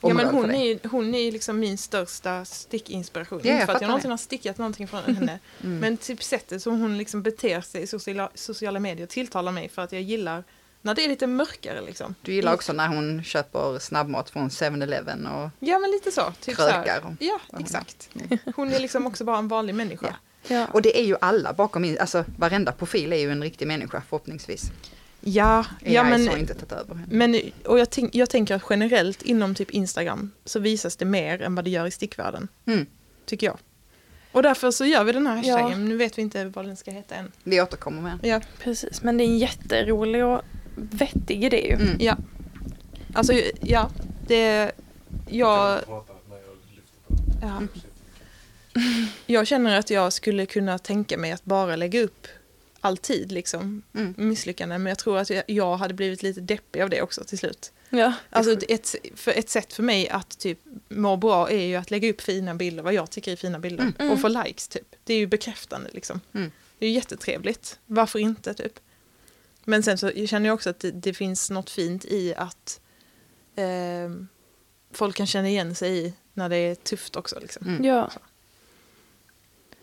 Ja, men hon är, hon är liksom min största stickinspiration. Ja, Inte för att jag någonsin det. har stickat någonting från henne. (laughs) Mm. Men typ sättet som hon liksom beter sig i sociala, sociala medier tilltalar mig för att jag gillar när det är lite mörkare liksom. Du gillar också när hon köper snabbmat från 7-Eleven och Ja men lite så. Typ så här. krökar. och- Ja, exakt. Hon är liksom också bara en vanlig människa. Ja. Ja. Och det är ju alla bakom, in- alltså varenda profil är ju en riktig människa förhoppningsvis. Ja, ja men, har inte tagit över. henne. men och jag, tänk, jag tänker att generellt inom typ Instagram så visas det mer än vad det gör i stickvärlden. Mm. Tycker jag. Och därför så gör vi den här Ja. hashtaggen. Nu vet vi inte vad den ska heta än. Vi återkommer med den. Ja, Precis, men det är en jätterolig och vettig idé ju. Mm. ja. Alltså, ja. Det... Jag... Ja. (laughs) Jag känner att jag skulle kunna tänka mig att bara lägga upp alltid liksom Mm. misslyckanden. Men jag tror att jag, jag hade blivit lite deppig av det också till slut. Ja. Alltså ett, för ett sätt för mig att typ må bra är ju att lägga upp fina bilder, vad jag tycker är fina bilder. Mm. Och få likes typ. Det är ju bekräftande liksom. Mm. Det är ju jättetrevligt. Varför inte typ? Men sen så känner jag också att det, det finns något fint i att ehm, folk kan känna igen sig i när det är tufft också. Liksom. Mm. ja.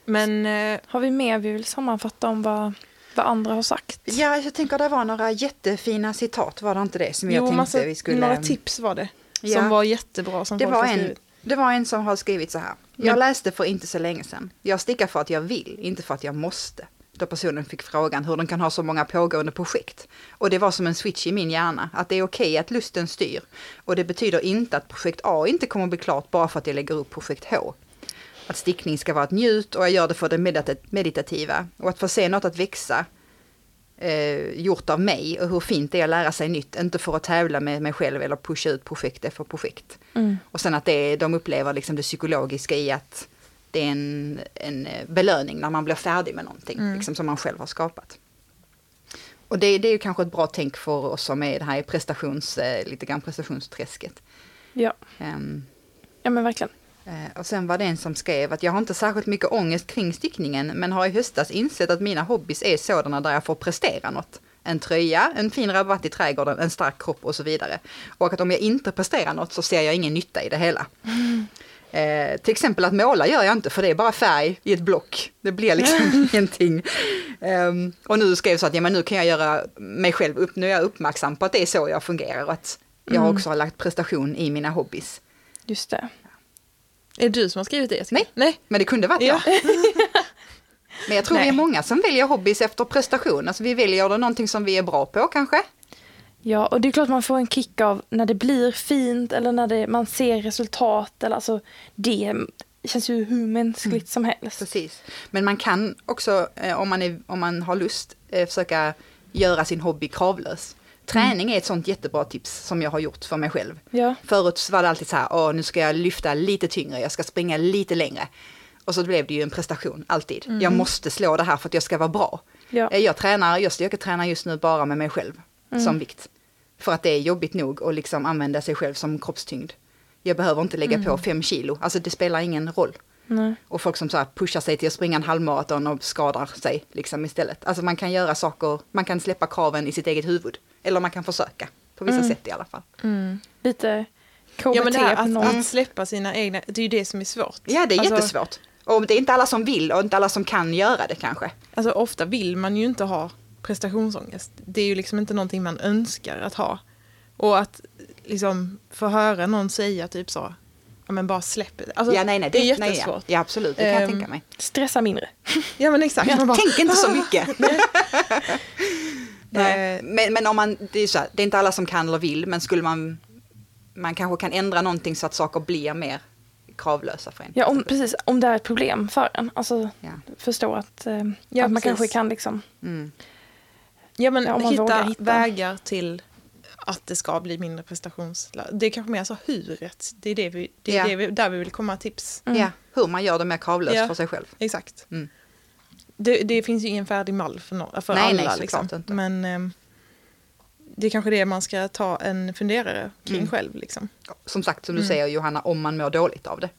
Men eh, Har vi mer vi vill sammanfatta om vad, vad andra har sagt? Ja, jag tänker det var några jättefina citat, var det inte det? Som jag jo, tänkte massa, vi skulle... några tips var det. Ja. Som var jättebra som Det folk var, har en, det var en som har skrivit så här. Jag Men- läste för inte så länge sedan. Jag stickar för att jag vill, inte för att jag måste. Då personen fick frågan hur de kan ha så många pågående projekt. Och det var som en switch i min hjärna, att det är okej att lusten styr. Och det betyder inte att projekt A inte kommer att bli klart bara för att jag lägger upp projekt H. Att stickning ska vara ett njut och jag gör det för det medita- meditativa. Och att få se något att växa eh, gjort av mig och hur fint det är att lära sig nytt, inte för att tävla med mig själv eller pusha ut projekt efter projekt. Mm. Och sen att det, de upplever liksom det psykologiska i att det är en, en eh, belöning när man blir färdig med någonting Mm. liksom, som man själv har skapat. Och det, det är ju kanske ett bra tänk för oss som är det här i prestations, eh, lite grann prestationsträsket. Ja. Ehm, ja, men verkligen. Eh, Och sen var det en som skrev att jag har inte särskilt mycket ångest kring stickningen men har i höstas insett att mina hobbys är sådana där jag får prestera något. En tröja, en fin rabatt i trädgården, en stark kropp och så vidare. Och att om jag inte presterar något så ser jag ingen nytta i det hela. Eh, till exempel att måla gör jag inte för det är bara färg i ett block. Det blir liksom (laughs) ingenting. Ehm, och nu skrev så att ja, men nu kan jag göra mig själv upp, nu är jag uppmärksam på att det är så jag fungerar och att jag Mm. också har lagt prestation i mina hobbys. Just det. Är det du som har skrivit det? Jessica? Nej. Nej. Men det kunde varit Ja. jag. (laughs) Men jag tror vi är Nej. många som väljer hobbys efter prestation. Alltså vi väljer då någonting som vi är bra på kanske. Ja, och det är klart man får en kick av när det blir fint eller när det, man ser resultat. Eller alltså, det känns ju hur mänskligt som helst. Precis. Men man kan också, eh, om man, är, om man har lust, eh, försöka göra sin hobby kravlös. Träning är ett sånt jättebra tips som jag har gjort för mig själv. Ja, Förut var det alltid så här, åh nu ska jag lyfta lite tyngre, jag ska springa lite längre. Och så blev det ju en prestation, alltid. Jag måste slå det här för att jag ska vara bra. ja. Eh, Jag tränar, jag styrketränar just nu bara med mig själv som vikt. För att det är jobbigt nog att liksom använda sig själv som kroppstyngd. Jag behöver inte lägga på fem kilo, alltså det spelar ingen roll. Nej. Och folk som så här pushar sig till att springa en halvmaraton och skadar sig liksom istället. Alltså man kan göra saker, man kan släppa kraven i sitt eget huvud. Eller man kan försöka, på vissa sätt i alla fall. Lite KBT Ja men det här på att, någon. att släppa sina egna, det är ju det som är svårt. Ja, det är Alltså- jättesvårt. Och det är inte alla som vill och inte alla som kan göra det kanske. Alltså ofta vill man ju inte ha prestationsångest. Det är ju liksom inte någonting man önskar att ha. Och att liksom få höra någon säga typ så, ja men bara släpp det. Alltså, ja, nej, nej, det är nej, jättesvårt. ja. ja, absolut, det kan jag Ehm, tänka mig. Stressa mindre. Ja men exakt. man bara, Tänk inte så (laughs) mycket. Nej. Men, men om man, det är, så här, det är inte alla som kan eller vill, men skulle man, man kanske kan ändra någonting så att saker blir mer kravlösa för en. Ja, om, precis. Om det är ett problem för en. Alltså Ja. förstå att, eh, Ja, att man precis. kanske kan liksom. Mm. Ja men Ja, om man hitta, hitta. vägar till att det ska bli mindre prestations... Det är kanske mer så huret. Det är, det vi, det är Ja. det vi, där vi vill komma tips. Mm. Ja, hur man gör det mer kravlöst Ja. för sig själv. Exakt. Mm. Det, det finns ju ingen färdig mall för, no, för Nej, alla. nej, liksom. inte. Men ehm, det är kanske det man ska ta en funderare kring Mm. själv. Liksom. Som sagt, som du Mm. säger Johanna, om man mår dåligt av det.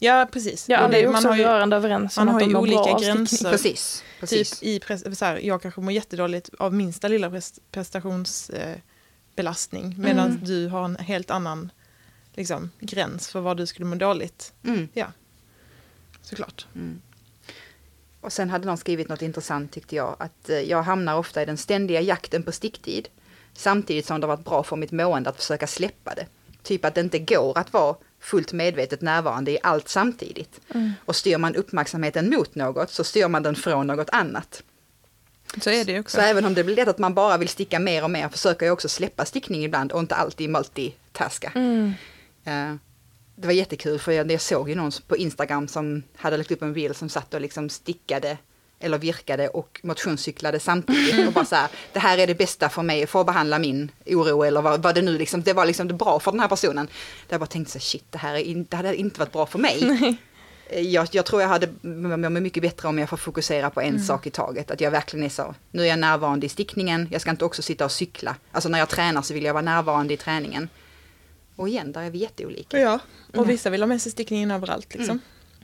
Mm. Ja, precis. Ja, Och det- är ju man också har ju, rörande överens om man att har de ju olika gränser. Precis, precis. typ i så här, jag kanske mår jättedåligt av minsta lilla pres- prestationsbelastning. Eh, Medan Mm. du har en helt annan liksom, gräns för vad du skulle må dåligt. Mm. Ja, såklart. Och sen hade någon skrivit något intressant tyckte jag, att eh, jag hamnar ofta i den ständiga jakten på sticktid. Samtidigt som det har varit bra för mitt mående att försöka släppa det. Typ att det inte går att vara fullt medvetet närvarande i allt samtidigt. Och styr man uppmärksamheten mot något så styr man den från något annat. Så är det också. Så även om det blir lätt att man bara vill sticka mer och mer försöker jag också släppa stickning ibland och inte alltid multitaska. Mm. Eh, det var jättekul för jag, jag såg ju någon på Instagram som hade lagt upp en bild som satt och liksom stickade eller virkade och motionscyklade samtidigt och bara så här, det här är det bästa för mig för att behandla min oro eller vad, vad det nu liksom, det var liksom det bra för den här personen. Där jag bara tänkte så här, shit, det här är in, det hade inte varit bra för mig. Eh, Jag, jag tror jag hade mått mycket bättre om jag får fokusera på en sak i taget. Att jag verkligen är så, nu är jag närvarande i stickningen, jag ska inte också sitta och cykla. Alltså när jag tränar så vill jag vara närvarande i träningen. Och igen, där är vi jätteolika. Ja, och vissa vill ha med sig stickningen överallt liksom.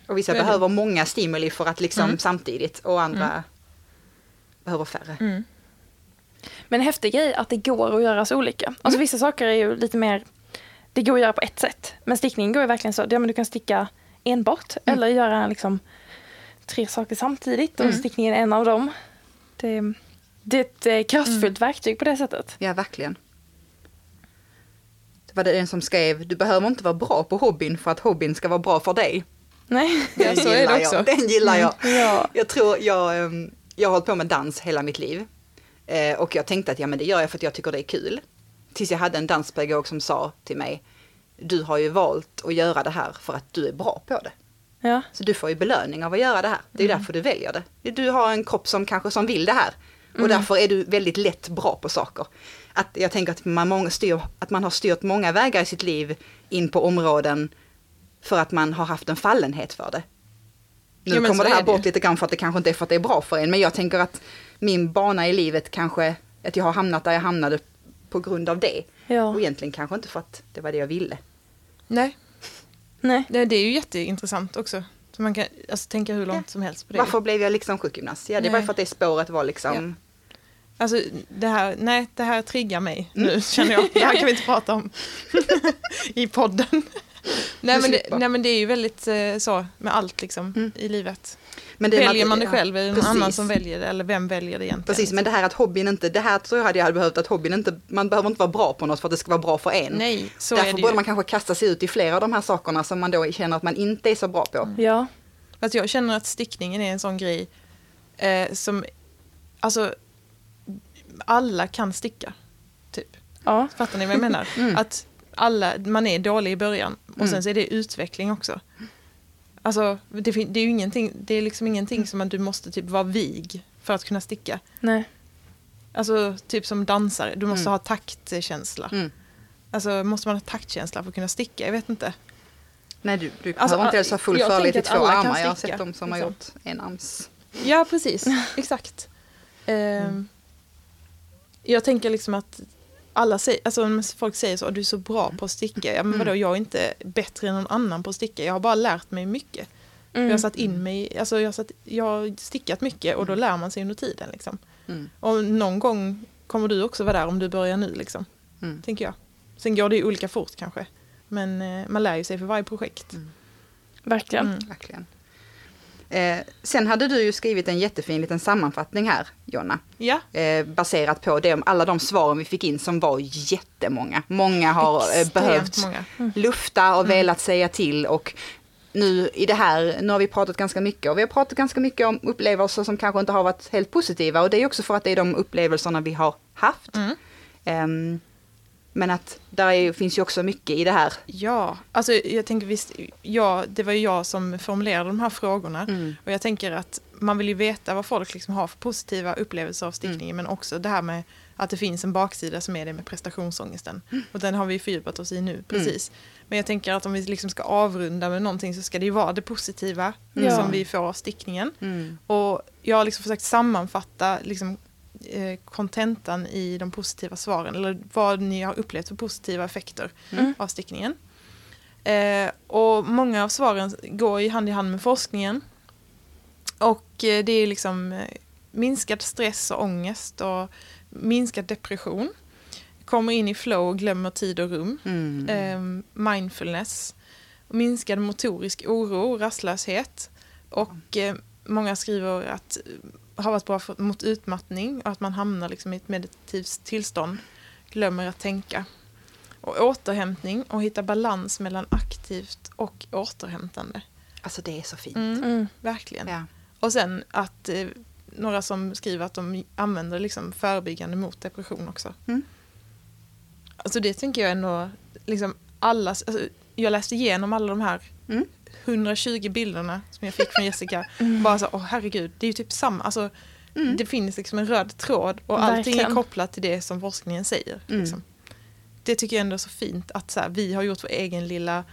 Och vissa det. behöver många stimuli för att liksom Mm. samtidigt och andra behöver färre. Mm. Men en häftig grej att det går att göra så olika. Alltså vissa saker är ju lite mer, det går att göra på ett sätt. Men stickning går ju verkligen så, ja, men du kan sticka enbart eller göra liksom tre saker samtidigt och Mm. stickningen är en av dem. Det, det är ett eh, kraftfullt verktyg på det sättet. Ja, verkligen. Det var det en som skrev, du behöver inte vara bra på hobbyn för att hobbyn ska vara bra för dig. Nej. Ja, så är det också. Jag. Den gillar jag. Ja. Jag tror, jag, ehm, jag har hållit på med dans hela mitt liv. Eh, Och jag tänkte att ja, men det gör jag för att jag tycker det är kul. Tills jag hade en danspedagog som sa till mig, du har ju valt att göra det här för att du är bra på det. Ja. Så du får ju belöning av att göra det här. Det är ju därför du väljer det. Du har en kropp som kanske som vill det här. Och därför är du väldigt lätt bra på saker. Att jag tänker att man, många styr, att man har styrt många vägar i sitt liv in på områden för att man har haft en fallenhet för det. Nu Ja, men kommer det här är det bort lite grann för att det kanske inte är för att det är bra för en. Men jag tänker att min bana i livet kanske, att jag har hamnat där jag hamnade på grund av det. Ja. Och egentligen kanske inte för att det var det jag ville. Nej, Nej. det, det är ju jätteintressant också. Så man kan alltså, tänka hur långt Ja. som helst på det. Varför blev jag liksom sjukgymnast? Ja, det var för att det spåret var liksom... Alltså det här, nej det här triggar mig nu känner jag. Det här kan vi inte (laughs) prata om (laughs) i podden. (laughs) nej, men det, nej men det är ju väldigt eh, så med allt liksom Mm. i livet. Men det är väljer man det själv eller någon precis. annan som väljer det eller vem väljer det egentligen? Precis, men det här att hobbyn inte, det här tror jag hade jag hade behövt att hobbyn inte, man behöver inte vara bra på något för att det ska vara bra för en. Nej, så Därför är det borde ju. man kanske kasta sig ut i flera av de här sakerna som man då känner att man inte är så bra på. Ja. Fast jag känner att stickningen är en sån grej eh, som, alltså alla kan sticka. Typ. Ja. Fattar ni vad jag menar? Mm. Att alla, man är dålig i början och Mm. sen så är det utveckling också. Alltså det, det är ju ingenting, det är liksom ingenting som att du måste typ vara vig för att kunna sticka. Nej. Alltså typ som dansare, du måste Mm. ha taktkänsla. Mm. Alltså måste man ha taktkänsla för att kunna sticka? Jag vet inte. Nej, du, du Alltså, behöver inte ens ha full förlighet i två armar. Jag har sett de som har liksom. gjort enarms. Ja, precis. (laughs) Exakt. Ehm, Jag tänker liksom att alla säger, alltså om folk säger så, du är så bra på att sticka. Ja, men vadå, jag är inte bättre än någon annan på att sticka. Jag har bara lärt mig mycket. Mm. Jag har satt in mig, alltså jag har, satt, jag har stickat mycket och då lär man sig under tiden. Liksom. Mm. Och någon gång kommer du också vara där om du börjar nu, liksom, Mm. tänker jag. Sen går det ju olika fort kanske. Men eh, man lär ju sig för varje projekt. Verkligen. Mm. Verkligen. Eh, sen hade du ju skrivit en jättefin liten sammanfattning här, Jonna. Ja, Eh, baserat på det, alla de svaren vi fick in som var jättemånga. Många har eh, extremt behövt många. lufta och velat säga till och nu i det här, nu har vi pratat ganska mycket och vi har pratat ganska mycket om upplevelser som kanske inte har varit helt positiva och det är också för att det är de upplevelserna vi har haft. Mm. Ehm, men att där är, finns ju också mycket i det här. Ja, alltså jag tänker visst, ja, det var ju jag som formulerade de här frågorna. Mm. Och jag tänker att man vill ju veta vad folk liksom har för positiva upplevelser av Mm. stickningen. Men också det här med att det finns en baksida som är det med prestationsångesten. Mm. Och den har vi fördjupat oss i nu, precis. Men jag tänker att om vi liksom ska avrunda med någonting så ska det ju vara det positiva som vi får av stickningen. Mm. Och jag har liksom försökt sammanfatta liksom, kontentan i de positiva svaren. Eller vad ni har upplevt för positiva effekter Mm. av stickningen. Eh, och många av svaren går ju hand i hand med forskningen. Och eh, det är liksom eh, minskad stress och ångest och minskad depression. Kommer in i flow och glömmer tid och rum. Mm. Eh, mindfulness. Minskad motorisk oro och rastlöshet. Och eh, många skriver att eh, har varit bra för, mot utmattning och att man hamnar liksom i ett meditativt tillstånd. Glömmer att tänka. Och återhämtning och hitta balans mellan aktivt och återhämtande. Alltså det är så fint. Mm, Mm. Verkligen. Ja. Och sen att eh, några som skriver att de använder liksom förebyggande mot depression också. Mm. Alltså det tänker jag ändå, liksom alla, alltså, jag läste igenom alla de här Mm. 120 bilderna som jag fick från Jessica. (laughs) Bara så, åh herregud, det är ju typ samma, alltså Mm. det finns liksom en röd tråd och allting är Verkligen. kopplat till det som forskningen säger. Mm. Liksom. Det tycker jag ändå är så fint att så här, vi har gjort vår egen lilla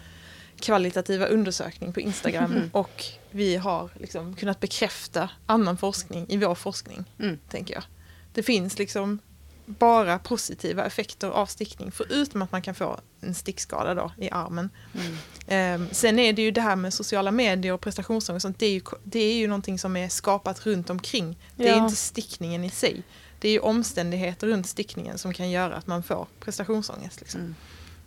kvalitativa undersökning på Instagram Mm. och vi har liksom kunnat bekräfta annan forskning i vår forskning, Mm. tänker jag. Det finns liksom bara positiva effekter av stickning, förutom att man kan få en stickskada då i armen. Mm. Ehm, sen är det ju det här med sociala medier och prestationsångest, sånt, det är, ju, det är ju någonting som är skapat runt omkring. Det är Ja. inte stickningen i sig. Det är ju omständigheter runt stickningen som kan göra att man får prestationsångest. Liksom. Mm.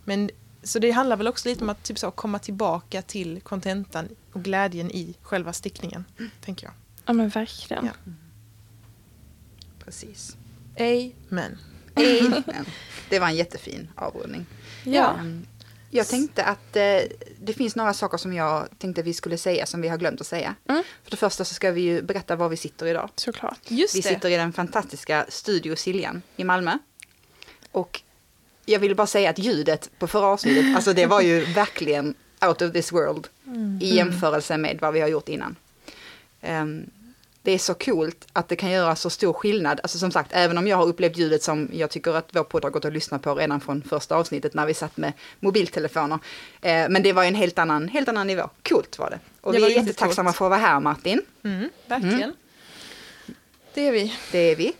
Men, så det handlar väl också lite om att typ så, komma tillbaka till kontentan och glädjen i själva stickningen, tänker jag. Ja men verkligen. Ja. Precis. Amen. Amen. Det var en jättefin avrundning. Ja. Mm. Jag tänkte att eh, det finns några saker som jag tänkte vi skulle säga som vi har glömt att säga. Mm. För det första så ska vi ju berätta var vi sitter idag. Såklart. Just Vi det. sitter i den fantastiska Studio Siljan i Malmö. Och jag vill bara säga att ljudet på förra avsnittet, alltså det var ju (laughs) verkligen out of this world i jämförelse med vad vi har gjort innan. Ehm, det är så coolt att det kan göra så stor skillnad. Alltså som sagt, även om jag har upplevt ljudet som jag tycker att vår podd har gått att lyssna på redan från första avsnittet när vi satt med mobiltelefoner. Eh, men det var ju en helt annan, helt annan nivå. Coolt var det. Och Det vi är jättetacksamma coolt. för att vara här Martin. Mm, verkligen. Det är vi. Det är vi.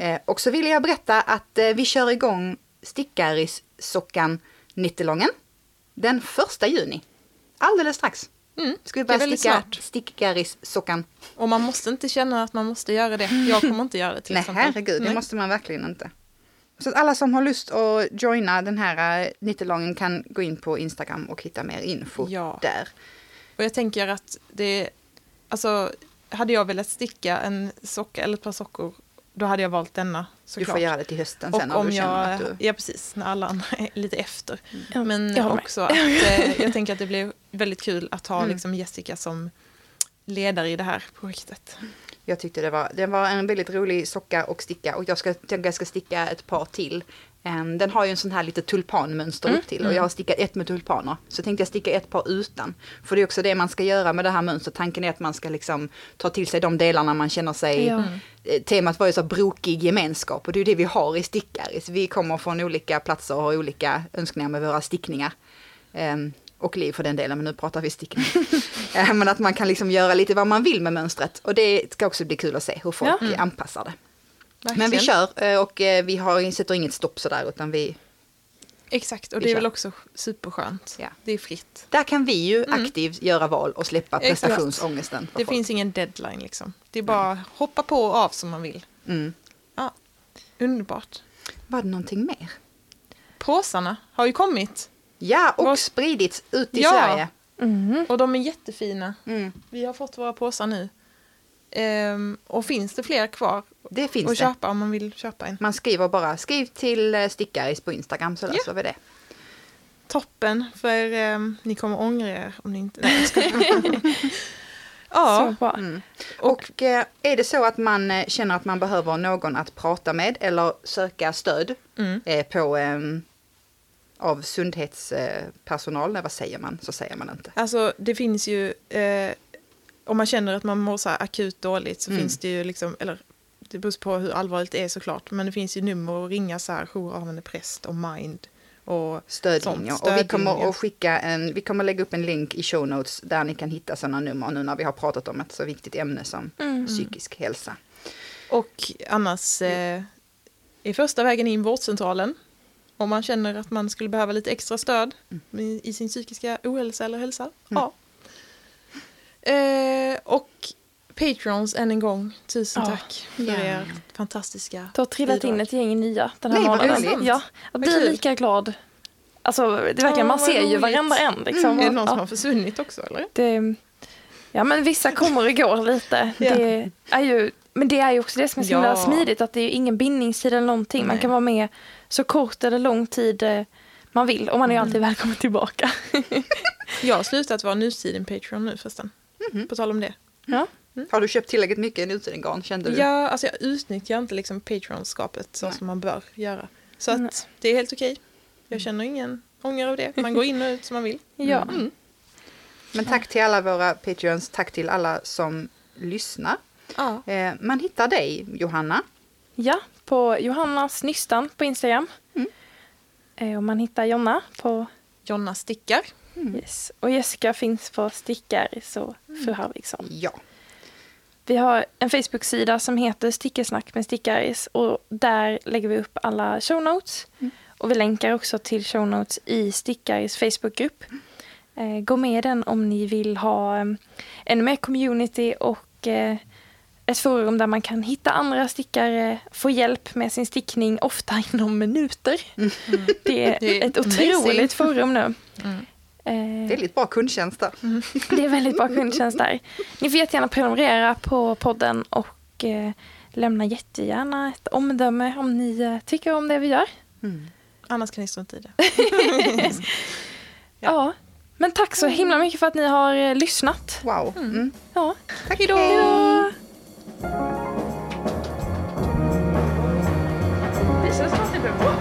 Eh, och så vill jag berätta att eh, vi kör igång Stickaris-sockan Nittelången den första juni. Alldeles strax. Mm. Ska vi Det väldigt sticka snart. Stickaris-sockan? Och man måste inte känna att man måste göra det. Jag kommer inte göra det till Nej, exempel. herregud, det Nej. måste man verkligen inte. Så att alla som har lust att joina den här eh, Nittelången kan gå in på Instagram och hitta mer info Ja. där. Och jag tänker att det, alltså hade jag velat sticka en socka eller ett par sockor, då hade jag valt denna Du såklart. får göra det till hösten sen och om om du känner jag, att du... ja precis, när alla andra är lite efter. Ja, Men jag håller med. också att eh, jag tänker att det blir väldigt kul att ha Mm. liksom Jessica som ledare i det här projektet. Jag tyckte det var, det var en väldigt rolig socka och sticka och jag ska, jag ska sticka ett par till. Em, Den har ju en sån här lite tulpanmönster upp till och jag har stickat ett med tulpaner. Så tänkte jag sticka ett par utan. För det är också det man ska göra med det här mönstret. Tanken är att man ska liksom ta till sig de delarna man känner sig... Ja. Eh, Temat var ju så brokig gemenskap och det är det vi har i Stickaris. Vi kommer från olika platser och har olika önskningar med våra stickningar. Och liv för den delen, men nu pratar vi stickning. (laughs) Eh, men att man kan liksom göra lite vad man vill med mönstret. Och det ska också bli kul att se hur folk Ja. eh, anpassar det. Verkligen. Men vi kör eh, och eh, vi har, sätter inget stopp sådär utan vi, Exakt, och Vi det är kör. väl också superskönt. Ja. Det är fritt. där kan vi ju aktivt göra val och släppa Exakt. prestationsångesten. Det folk. finns ingen deadline liksom. Det är bara hoppa på och av som man vill. Mm. Ja, underbart. Var det någonting mer? Påsarna har ju kommit Ja, och Vad- spridits ut i Ja. Sverige. Mm. och de är jättefina. Mm. Vi har fått våra påsar nu. Ehm, och finns det fler kvar Det finns att det. köpa om man vill köpa en? Man skriver bara, skriv till eh, Stickaris på Instagram så löser vi det. Toppen, för ehm, ni kommer ångra er om ni inte... Nej, (laughs) ja. Mm. Och eh, är det så att man eh, känner att man behöver någon att prata med eller söka stöd mm. eh, på eh, av sundhetspersonal, nej vad säger man, så säger man inte. alltså det finns ju... Eh, om man känner att man mår så här akut dåligt så Mm. finns det ju liksom... Eller det beror på hur allvarligt det är såklart. Men det finns ju nummer att ringa så här, jouravande präst och mind. Och Stödlinjer. Sånt, Och vi kommer att skicka en, vi kommer lägga upp en länk i show notes där ni kan hitta sådana nummer nu när vi har pratat om ett så viktigt ämne som Mm. psykisk hälsa. Och annars eh, är första vägen in vårdcentralen. Om man känner att man skulle behöva lite extra stöd i, i sin psykiska ohälsa eller hälsa. Ja. Eh, och Patrons än en gång, tusen Ja. tack för Ja. er fantastiska Det har trillat bidrag. in ett gäng nya den här Nej, månaden. Ja, jag blir kul. lika glad. Alltså, det är verkligen, Ja, man ser ju roligt. varenda en. Liksom. Är det någon som ja, har försvunnit också eller? det, ja, men vissa kommer och går lite. (laughs) Ja. Det är ju, men det är ju också det som är så Ja. smidigt, att det är ju ingen bindningstid eller någonting. Man Nej. kan vara med så kort eller lång tid eh, man vill och man är ju alltid välkommen tillbaka. (laughs) Jag har slutat vara nutiden Patreon nu förresten. Mhm. På tal om det. Ja. Har du köpt tillräckligt mycket Nutridengarn kände du? Ja, alltså jag utnyttjar inte liksom Patreon-skapet så Nej. som man bör göra. Så att Nej. det är helt okej. Jag känner ingen ånger av det. Man går in och ut som man vill. (laughs) Ja. Mm. Men tack till alla våra Patreons, tack till alla som lyssnar. Ja. Eh, man hittar dig Johanna. ja, på Johannas Nystan på Instagram. Mm. Eh, och man hittar Jonna på Jonna stickar. Yes. Och Jessica finns på Stickaris och Fru Harvigsson. Ja. Vi har en Facebook-sida som heter Stickersnack med Stickaris och där lägger vi upp alla show notes. Och vi länkar också till show notes i Stickaris Facebookgrupp. Eh, gå med i den om ni vill ha eh, ännu mer community och eh, ett forum där man kan hitta andra stickare, få hjälp med sin stickning, ofta (laughs) inom minuter. Det är Det är ett amazing. otroligt forum nu. Mm. Eh, Väldigt bra kundtjänst där. (laughs) det är väldigt bra kundtjänst där. Ni får jättegärna prenumerera på podden och eh, lämna jättegärna ett omdöme om ni eh, tycker om det vi gör. Mm. Annars kan ni strunta i det. Ja. Men tack så himla mycket för att ni har eh, lyssnat. Wow. Mm. Ja. Tack. Hej då! Det känns som att det blev bra.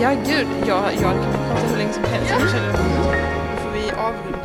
Ja, gud. Jag, jag kan prata hur länge som helst. Känner, då får vi avrunda.